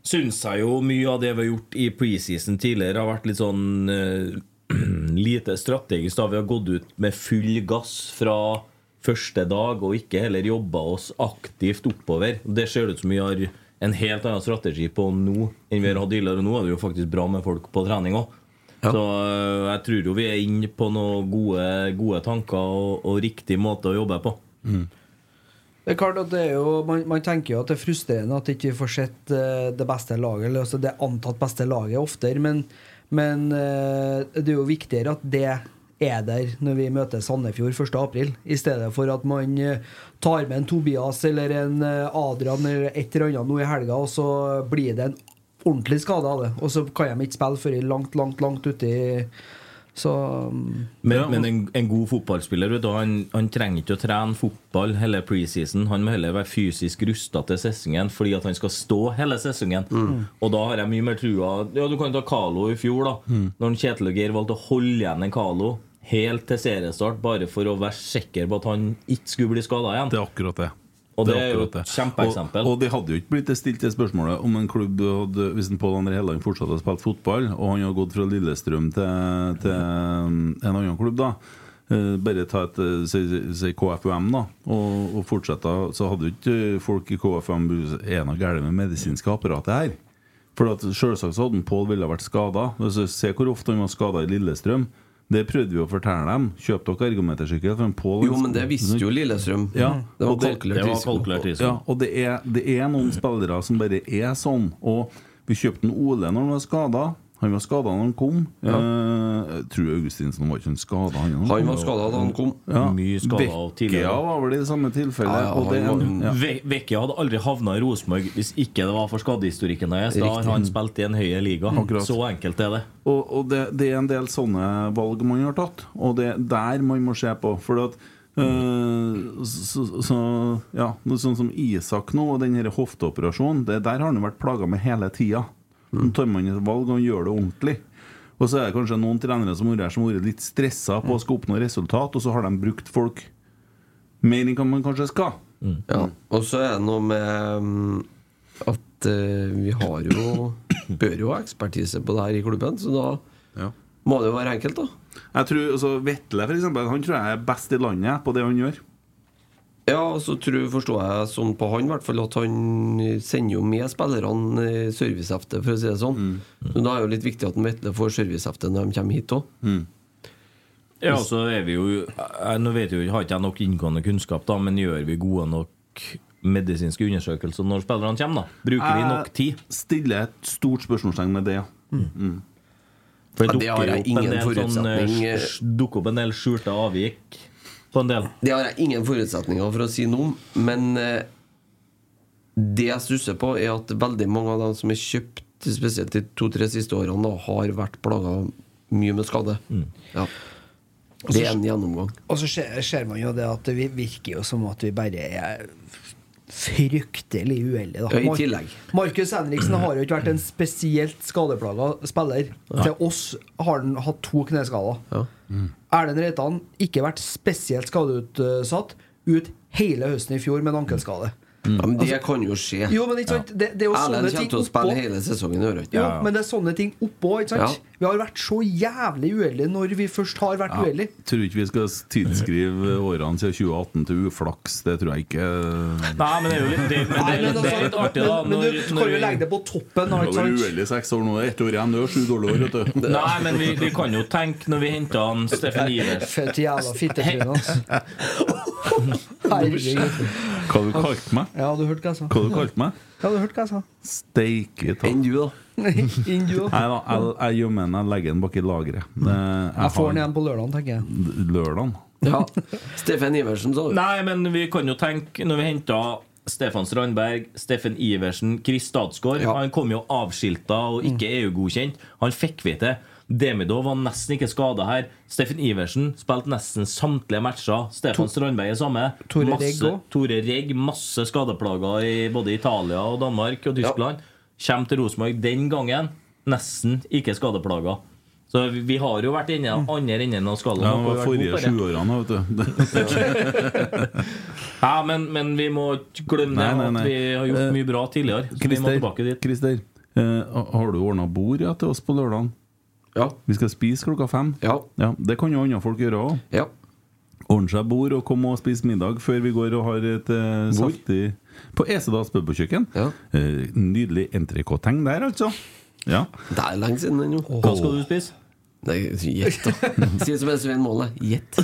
syns jeg jo mye av det vi har gjort i preseason tidligere, har vært litt sånn uh, lite strategisk. da Vi har gått ut med full gass fra første dag og ikke heller jobba oss aktivt oppover. Det ser ut som vi har en helt annen strategi på nå enn vi har hatt tidligere. Nå er det jo faktisk bra med folk på trening òg. Så øh, jeg tror jo vi er inne på noen gode, gode tanker og, og riktig måte å jobbe på. Det er klart at det er jo, man, man tenker jo at det er frustrerende at ikke vi får sett eh, det beste laget, eller altså det antatt beste laget oftere, men, men eh, det er jo viktigere at det er der når vi møter Sandefjord 1.4, i stedet for at man eh, tar med en Tobias eller en eh, Adrian eller et eller annet nå i helga, og så blir det en ordentlig skade av det. Og så kan de ikke spille før langt, langt, langt uti Så mm, Men, men en, en god fotballspiller vet du, han, han trenger ikke å trene fotball hele preseason. Han må heller være fysisk rusta til sesongen fordi at han skal stå hele sesongen. Og da har jeg mye mer trua Ja, Du kan ta Carlo i fjor, da. Når han Kjetil og Geir valgte å holde igjen en Carlo helt til seriestart bare for å være sikker på at han ikke skulle bli skada igjen. Det er akkurat det. Og det er jo et kjempeeksempel. Og, og det hadde jo ikke blitt stilt det spørsmålet om en klubb hadde, Hvis en Pål André Helland fortsatt hadde spilt fotball, og han hadde gått fra Lillestrøm til, til en annen klubb, da eh, bare ta et eh, si, si KFUM, da, og, og fortsette, så hadde jo ikke folk i KFUM er noe galt med medisinske apparatet her. For at Selvsagt så hadde Pål ville vært skada. Se hvor ofte han var skada i Lillestrøm. Det prøvde vi å fortelle dem. Kjøp dere ergometersykkel. for en Jo, men det visste jo Lillestrøm. Ja, Det var kalkulert risiko. Ja, og det er, det er noen spillere som bare er sånn. Og vi kjøpte en Ole når han var skada. Han var skada da han kom. Eh, jeg tror Augustinsen var ikke skada, han. Han var skada da han kom. Ja. Mye skada tidligere. Vecchia var vel i det samme tilfellet. Ja, ja, ja. Ve- Vecchia hadde aldri havna i Rosenborg hvis ikke det var for skadehistorikken deres. Da har han spilt i en høyere liga. Akkurat. Så enkelt er det. Og, og det, det er en del sånne valg man har tatt, og det er der man må se på. For at eh, så, så, ja, noe sånn som Isak nå, og den her hofteoperasjonen, det der har han jo vært plaga med hele tida. Nå tar man et valg og gjør det ordentlig. Og så er det kanskje noen trenere som har vært litt stressa på å skal oppnå resultat, og så har de brukt folk mer enn man kanskje skal. Ja. Og så er det noe med mm, at eh, vi har jo Bør jo ha ekspertise på det her i klubben, så da Ja. må det jo være enkelt, da. Jeg tror, altså, Vetle for eksempel, han tror jeg er best i landet på det han gjør. Ja, og så tror, forstår jeg sånn på han i hvert fall at han sender jo med spillerne eh, servicehefte, for å si det sånn. Så da er det jo litt viktig at Vetle får servicehefte når de kommer hit òg. Ja, så er vi jo jeg, Nå vet jeg jo, har ikke jeg nok inngående kunnskap, da, men gjør vi gode nok medisinske undersøkelser når spillerne kommer? da? Bruker vi nok tid? Jeg stiller et stort spørsmålstegn med det. Mm. For Ja, det det har dukker jeg jo opp en ingen del sånn, eh, dukker opp en del skjulte avvik på en del. Det har jeg ingen forutsetninger for å si noe om, men eh, det jeg stusser på, er at veldig mange av dem som er kjøpt, spesielt de to-tre siste årene, da, har vært plaga mye med skade. Ja. Det er en gjennomgang. Og så ser, man jo det at det vi- virker jo som at vi bare er fryktelig uheldig. da. Ja, i tillegg. Markus Henriksen har jo ikke vært en spesielt skadeplaga spiller. Til oss har han hatt to kneskader. Ja. Erlend Reitan ikke vært spesielt skadeutsatt ut hele høsten i fjor med en ankelskade. Ja, men det kan jo skje. Jo, men ikke sant? Det, det er jo Erlend sånne kommer ting til å spille hele sesongen i år. ikke? Jo, men det er sånne ting oppå. ikke sant? Vi har vært så jævlig uheldige når vi først har vært uheldige. Tror ikke vi skal tidsskrive årene siden 2018 til uflaks. Det tror jeg ikke Nei, men det er jo litt, det, men Nei, men, det er litt altså, artig, da. men, men du kan jo legge det på toppen. da, ikke sant? uheldig seks år nå. Det er Ett år igjen. Det er sju dårlige år, vet du. Nei, men vi, vi kan jo tenke når vi henta han Steffen Ivers Fett jævla fittetryne, altså. Herregud. Hva du kalte meg? Ja, du hørte hva jeg sa. Hva du kalte meg? Ja, du hørte hva jeg sa. Steike ta. Enn du, da? Du, da. Nei da, jeg, jeg gjemmer den. Jeg legger den bak i lageret. Jeg, Jeg får den igjen på lørdag, tenker jeg. Lørdagen. Ja. Steffen Iversen, sa du? Nei, men vi kan jo tenke Når vi henta Stefan Strandberg, Steffen Iversen, Chris Stadsgaard Ja. Han kom jo avskilta og ikke EU-godkjent. Han fikk vi til. Demidov var nesten ikke skada her. Steffen Iversen spilte nesten samtlige matcher. Stefan Strandberg er samme. Tore masse, Regg også. Tore Regg, masse skadeplager i både Italia og Danmark og Tyskland. Kjem til Rosenborg den gangen. Nesten ikke skadeplager. Så vi, har jo vært inne andre enden av skallen. Ja, forrige sju årene sjuårene, vet du. Ja, men, men vi må ikke glemme Nei, nei, nei. at vi har gjort mye bra tidligere. Så vi må tilbake dit. Christer eh, har du ordna bord ja, til oss på lørdagen? Ja. Vi skal spise klokka fem. Ja. Det kan jo andre folk gjøre òg. ja. Ordne seg bord og komme og spise middag før vi går og har et eh, Hvor? saftig På Esedals pubkjøkken. Ja. Eh, nydelig entrecôteng der, altså. Ja. Det er lenge siden ennå. Hva skal du spise? Gjett, da. Si det som er Svein Måle. Gjett.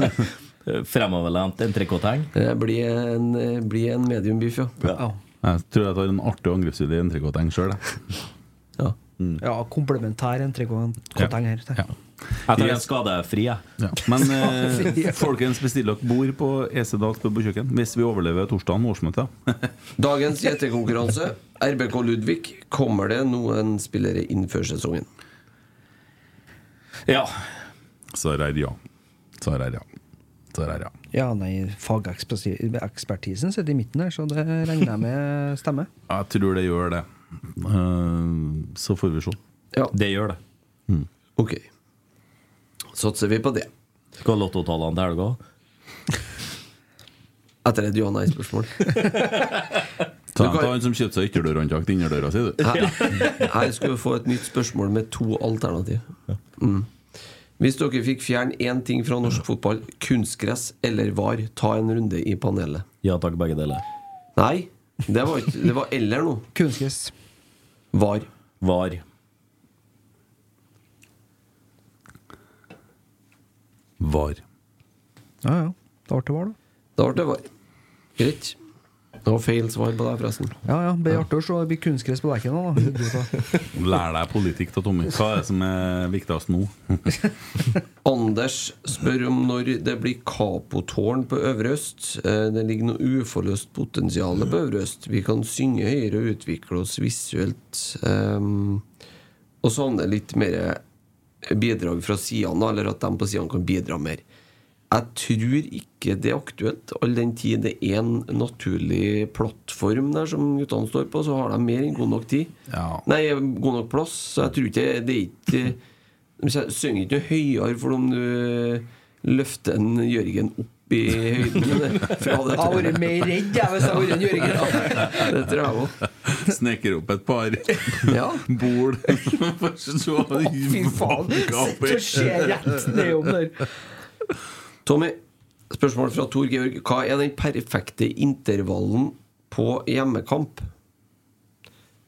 Fremoverlent entrecôte-tegn? blir en, bli en medium biff, ja. Ja. Jeg tror jeg tar en artig angrepsvillig entrecôte-tegn sjøl. ja. Ja, komplementær entrecôteng her. tenker jeg. Jeg tar en skadefri, jeg. Ja. Men eh, folkens, bestill dere bord på Esedals kjøkken hvis vi overlever torsdagen årsmøte. Dagens gjettekonkurranse. RBK Ludvig. Kommer det noen spillere inn før sesongen? Ja. Svarer ja. Svarer ja. Svar er ja. Ja, nei, fagekspertisen sitter i midten her, så det regner jeg med stemmer. Jeg tror det gjør det. Eh, så får vi se. Ja, Det gjør det. ok. Satser vi på det. Skal lottotallene til helga? Etter et ja-nei-spørsmål. Ta kan- han som kjøpte seg ytterdørhåndtak til innerdøra si, du. Her, skulle skal vi få et nytt spørsmål med to alternativ. Mm. Hvis dere fikk fjerne én ting fra norsk fotball, kunstgress eller VAR, ta en runde i panelet. Ja takk, begge deler. Nei, det var, ikke, det var eller noe. Kunstgress. VAR. Var. Var. Ja, ja. Da ble det var, da. Da ble det VAR. Greit. Det var feil svar på deg, forresten. Ja, ja. Blir artig å se det blir kunstgress på dekken da. Lær deg politikk av Tommy. Hva er det som er viktigst nå? Anders spør om når det blir Kapotårn på Øvre Øst. Eh, Det ligger noe uforløst potensial på Øvre Øst. Vi kan synge høyere og utvikle oss visuelt. Um, og savner litt mer bidrag fra sidene, eller at de på sidene kan bidra mer. Jeg tror ikke det er aktuelt. All den tid det er en naturlig plattform der som guttene står på, så har de mer enn god nok tid. Ja. Nei, god nok plass. Så jeg tror ikke det er ikke De synger ikke noe høyere for om du løfter en Jørgen opp i høyden. Det. Jeg har vært mer redd jeg, hvis jeg hadde vært en Jørgen. Det tror jeg òg. Snekker opp et par Ja. bol. Fy faen. Sitter og ser rett nedom der. Tommy, spørsmål fra Tor Georg. Hva er den perfekte intervallen på hjemmekamp?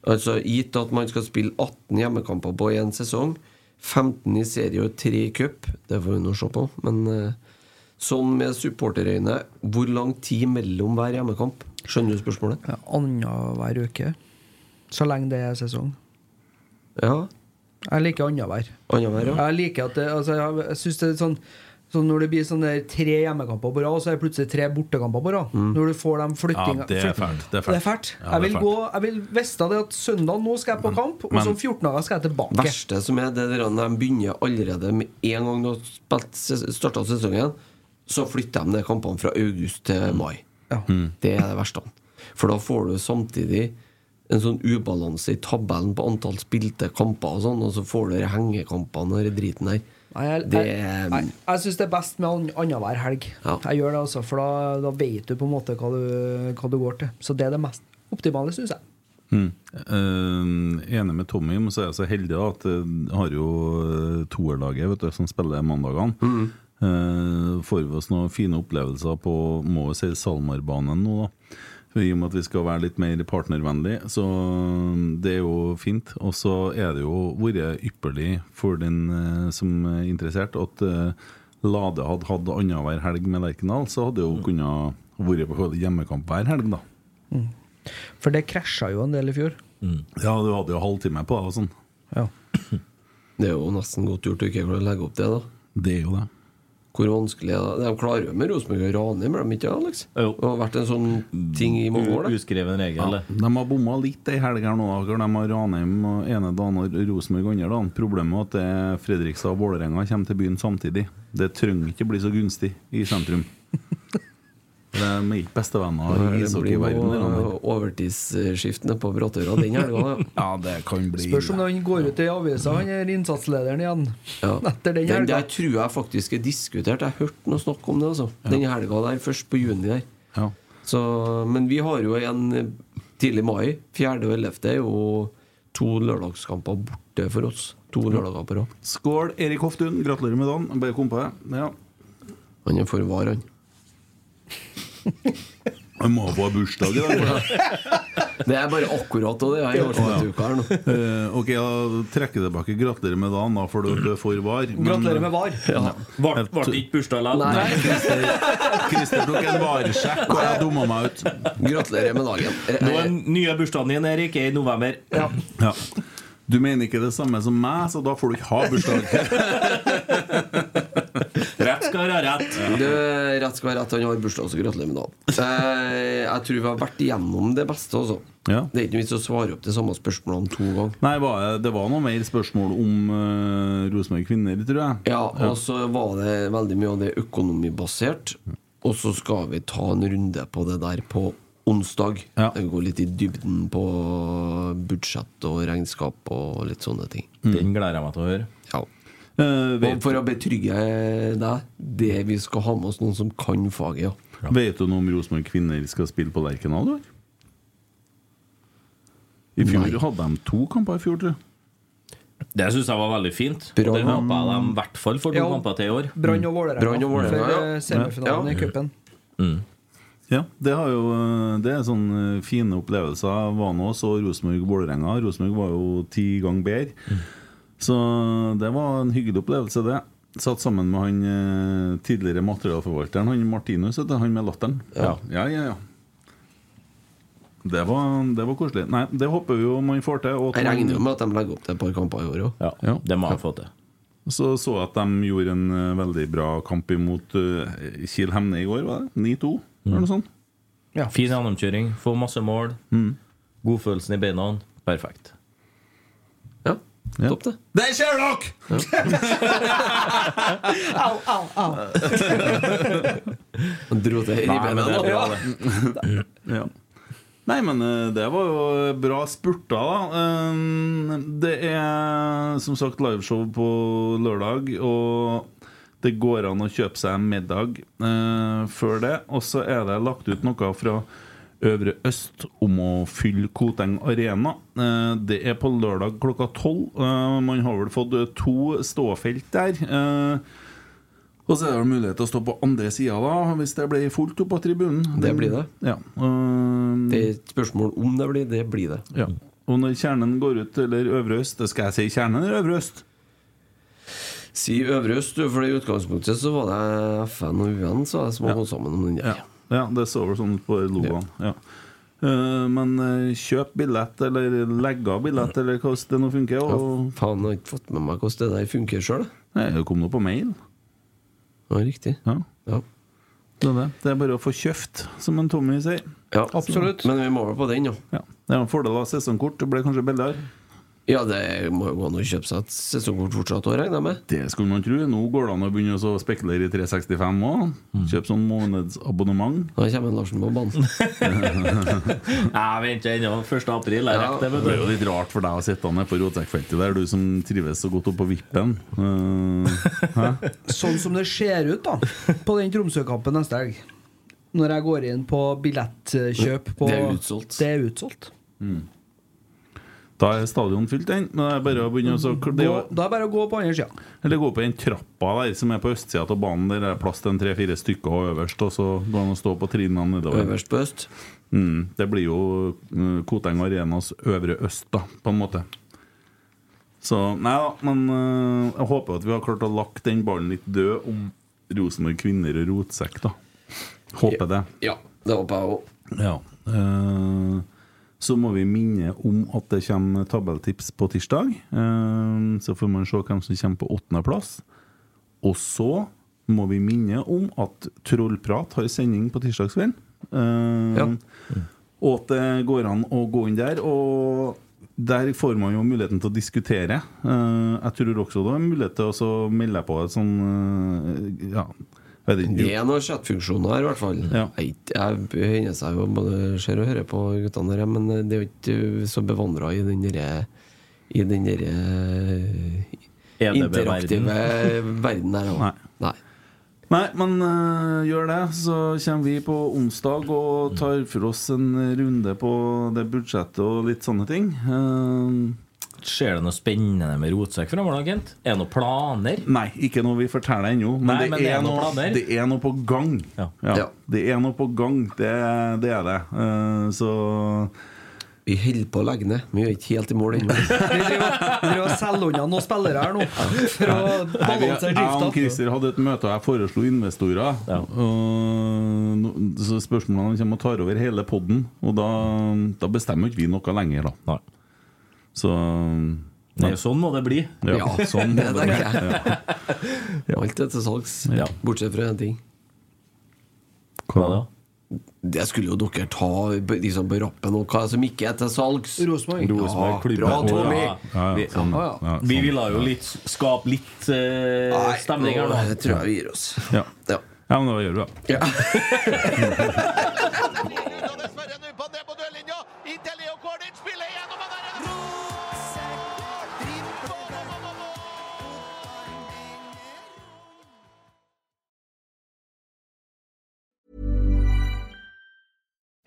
Altså gitt at man skal spille 18 hjemmekamper på én sesong, 15 i serie og 3 i cup, det får vi nå se på, men eh, sånn med supporterøyne, hvor lang tid mellom hver hjemmekamp? Skjønner du spørsmålet? Ja, Annenhver uke. Så lenge det er sesong. Ja. Jeg liker annenhver. Annenhver, ja. Jeg liker at det, altså, jeg, jeg synes det er sånn så Når det blir sånn der tre hjemmekamper på rad, så er det plutselig tre bortekamper på rad. Mm. Når du får de flyttinga Ja, det er fælt. Det er fælt. Det er fælt. Ja, jeg, er vil fælt. gå, jeg vil visste det at søndag nå skal jeg på kamp, og så om 14 dager skal jeg tilbake. verste som er det der når de begynner allerede med en gang de har starta sesongen, så flytter de de kampene fra august til mai. Det er det verste. For da får du samtidig en sånn ubalanse i tabellen på antall spilte kamper og sånn, og så får du hengekampene og den driten der. Jeg, Det jeg, jeg, jeg syns det er best med ann- annenhver helg. Jeg gjør det altså, For da, da vet du på en måte hva du, hva du går til. Så det er det mest optimale, syns jeg. Mm. Uh, enig med Tommy, men så er jeg så heldig da, at jeg har jo eh, toerlaget vet du, som spiller mandagene. Eh, får vi oss noen fine opplevelser på må vi si Salmarbanen nå, da. I og med at vi skal være litt mer partnervennlig. Så det er jo fint. Og så er det jo vært ypperlig for den eh, som er interessert, at eh, Lade hadde hatt annenhver helg med Lerkendal, så hadde jo kunnet vært på hjemmekamp hver helg, da. Mm. For det krasja jo en del i fjor. Ja, du hadde jo halvtime på det og sånn. Ja. Det er jo nesten godt gjort å ikke legge opp det, da. Det er jo det. Hvor vanskelig er det? De klarer jo med Rosenborg og Ranheim, gjør de ikke det, Alex? Det har vært en sånn ting i mange år, det. Uskreven regel. Ja, de har bomma litt ei helg her nå. De har Ranheim og ene dagen og Rosenborg andre dagen. Problemet er at Fredrikstad og Vålerenga kommer til byen samtidig. Det trenger ikke bli så gunstig i sentrum. De er ikke bestevenner i Det blir ishockeyverdenen. overtidsskiftene på Bråttøra den helga. Ja, det kan bli Spørs om han går ut i avisa, han er innsatslederen igjen. Ja. Etter den Den helga. der tror jeg faktisk er diskutert. Jeg hørte noe snakk om det. altså Den helga der, først på juni der. Ja. Så, men vi har jo en tidlig mai. 4. og 11. er jo to lørdagskamper borte for oss. To lørdager på rad. Skål, Erik Hoftun. Gratulerer med dagen. Bare kom på det. Ja. Han er for var, han. Han må få ha bursdag i dag. Det er bare akkurat det er i årsmøteuka her nå. Uh, ok, da trekker jeg tilbake. Gratulerer med dagen, da, for du er for var. Men- Gratulerer med var. Ja. Ble det ikke bursdag likevel? Nei. Christer tok en varesjekk, og jeg dumma meg ut. Gratulerer med dagen. Nå er den nye bursdagen din, Erik, er i november. Ja. Du mener ikke det samme som meg, så da får du ikke ha bursdag. Rett skal være rett. Du, rett skal være rett, han har bursdag, så gratulerer med dagen. Eh, Jeg tror vi har vært igjennom det beste, altså. Ja. Det er ikke noe vits å svare opp de samme spørsmålene to ganger. Nei, var, det var noe mer spørsmål om uh, Rosenborg kvinner, tror jeg. Ja, og så var det veldig mye av det økonomibasert. Og så skal vi ta en runde på det der på onsdag. Ja. Går litt i dybden på budsjett og regnskap og litt sånne ting. Den gleder jeg meg til å høre. Ja. Eh, Og for å betrygge deg, det vi skal ha med oss noen som kan faget, ja. vet du noe om Rosenborg kvinner skal spille på Lerkendal i? I fjor Nei. hadde de to kamper i fjor, tror jeg. Det syns jeg var veldig fint. Brann, det håper jeg de i hvert fall får to Ja. kamper til i år. Brann og Vålerenga og Vålerenga, for ja. eh, semifinalen Ja. i cupen. Mm. Ja, det, har jo, eh, det er sånne fine opplevelser. Jeg var nå og så Rosenborg-Vålerenga. Rosenborg var jo ti ganger bedre. Så det var en hyggelig opplevelse, det. Satt sammen med han eh, tidligere materialforvalteren, han Martinus, heter han med latteren. Ja. ja, ja. ja. Det var, det var koselig. Nei, det håper vi jo man får til. og Jeg regner jo med at de legger opp til et par kamper i år òg. Ja, Ja. Det må jeg få til. Så så jeg at de gjorde en eh, veldig bra kamp imot uh, Kiel Hemne i går, var det? 9-2, eller noe sånt? Ja. Fin gjennomkjøring, få masse mål. Mm. Godfølelsen i beina. Perfekt. Ja, topp, det. er ser dere! Au, au, au! Han dro til det er det. Ja. Nei, men eh, det var jo bra spurta, da. Eh, Det er som sagt liveshow på lørdag, og det går an å kjøpe seg en middag eh, før det. Og så er det lagt ut noe fra Øvre Øst om å fylle Koteng Arena. Eh, Det er på lørdag klokka tolv. Eh, Man har vel fått to ståfelt der. Eh, og så er det mulighet til å stå på andre sida da, hvis det blir fullt opp på tribunen. Det blir det. Ja. Det er et spørsmål om det blir. Det blir det. ja. Og når kjernen går ut, eller Øvre Øst det Skal jeg si kjernen eller Øvre Øst? Si Øvre Øst, for i utgangspunktet så var det FN og UN som gått sammen om den der. Ja. Ja, det så vel sånn på logoen. Ja. Uh, men uh, kjøp billett, eller legg av billett, eller hvordan det nå funker. Ja, faen, jeg har ikke fått med meg hvordan det der funker sjøl. Det kom nå på mail. Ja, riktig. Ja. Ja. Det, er det. det er bare å få kjøpt, som en Tommy sier. ja, Absolutt. Men vi må vel på den, jo. Ja. Det er en fordel av sesongkort. Det ble kanskje billigere. Ja, det må jo gå an å kjøpe seg et sesongkort fortsatt òg, regner jeg med. Det skulle man tro. Nå går det an å begynne å spekulere i 365 òg. Kjøpe sånn månedsabonnement. Da kommer Larsen på banen. Jeg venter ennå. 1. april. er Ja. rekker det, Det er jo litt rart for deg å sitte nede på rotsekkfeltet der, du som trives så godt oppe på vippen. Uh. Sånn som det ser ut da på den Tromsø-kampen neste helg. Når jeg går inn på billettkjøp på Det er utsolgt. Det er utsolgt. Da er stadion fylt, den. Men det er bare å begynne å så, det Gå, da er det bare å gå på andre sida. Eller gå på den trappa der som er på østsida av banen. Der det er plass til tre-fire stykker og øverst, og så går det og å stå på trinnene nedover. Øverst på øst. Mm, det blir jo uh, Koteng Arenas øvre øst, da, på en måte. Så nei da, men uh, jeg håper at vi har klart å lagt den ballen litt død om Rosenborg kvinner og rotsekk, da. Håper det. Ja, det håper jeg òg. Ja. eh, så må vi minne om at det kommer tabelltips på tirsdag. Eh, så får man se hvem som kommer på åttendeplass. Og så må vi minne om at Trollprat har sending på tirsdagskvelden. Eh, Ja. Og at det går an å gå inn der. Og der får man jo muligheten til å diskutere. Eh, jeg tror også det er mulighet til å så melde på et sånn eh, Ja. Det er noen chatfunksjoner her, i hvert fall. Ja. Jeg, jeg hender seg jo både ser og hører på guttene her, men det er jo ikke så bevandra i den derre I den derre interaktive verden her. Nei. Nei. Nei, men uh, gjør det. Så kommer vi på onsdag og tar for oss en runde på det budsjettet og litt sånne ting. Uh, Skjer det noe spennende med rotsekk framover, da, Kent? Er det noen planer? nei, ikke noe vi forteller ennå. Men, Nei, det, men det er er noe, det er noe på gang. Ja. Ja. Det er noe på gang. Det, det er det. Uh, så Vi holder på å legge ned. Vi er ikke helt i mål ennå. Vi driver og selger unna noen spillere her nå for å balansere drifta. jeg og. Christer hadde et møte, og jeg foreslo investorer. Ja. Og så spørsmålene kommer og tar over hele podden, og da, da bestemmer ikke vi noe lenger, da. Nei. Så Nei, sånn må det bli. Ja, Ja, sånn det må det bli. ja. Alt er til salgs. Ja. Bortsett fra én ting. Hva da? Det skulle jo dere ta liksom på rappen, og hva som ikke er til salgs. Rosenborg. Ja, bra, Tommy. Ja. Ja, Vi, ja, sånn, Ja, ja, vi sånn. ville jo litt skape litt uh, stemning her da. Det tror jeg vi gir oss. Ja. Ja. ja, men da gjør vi det. Ja.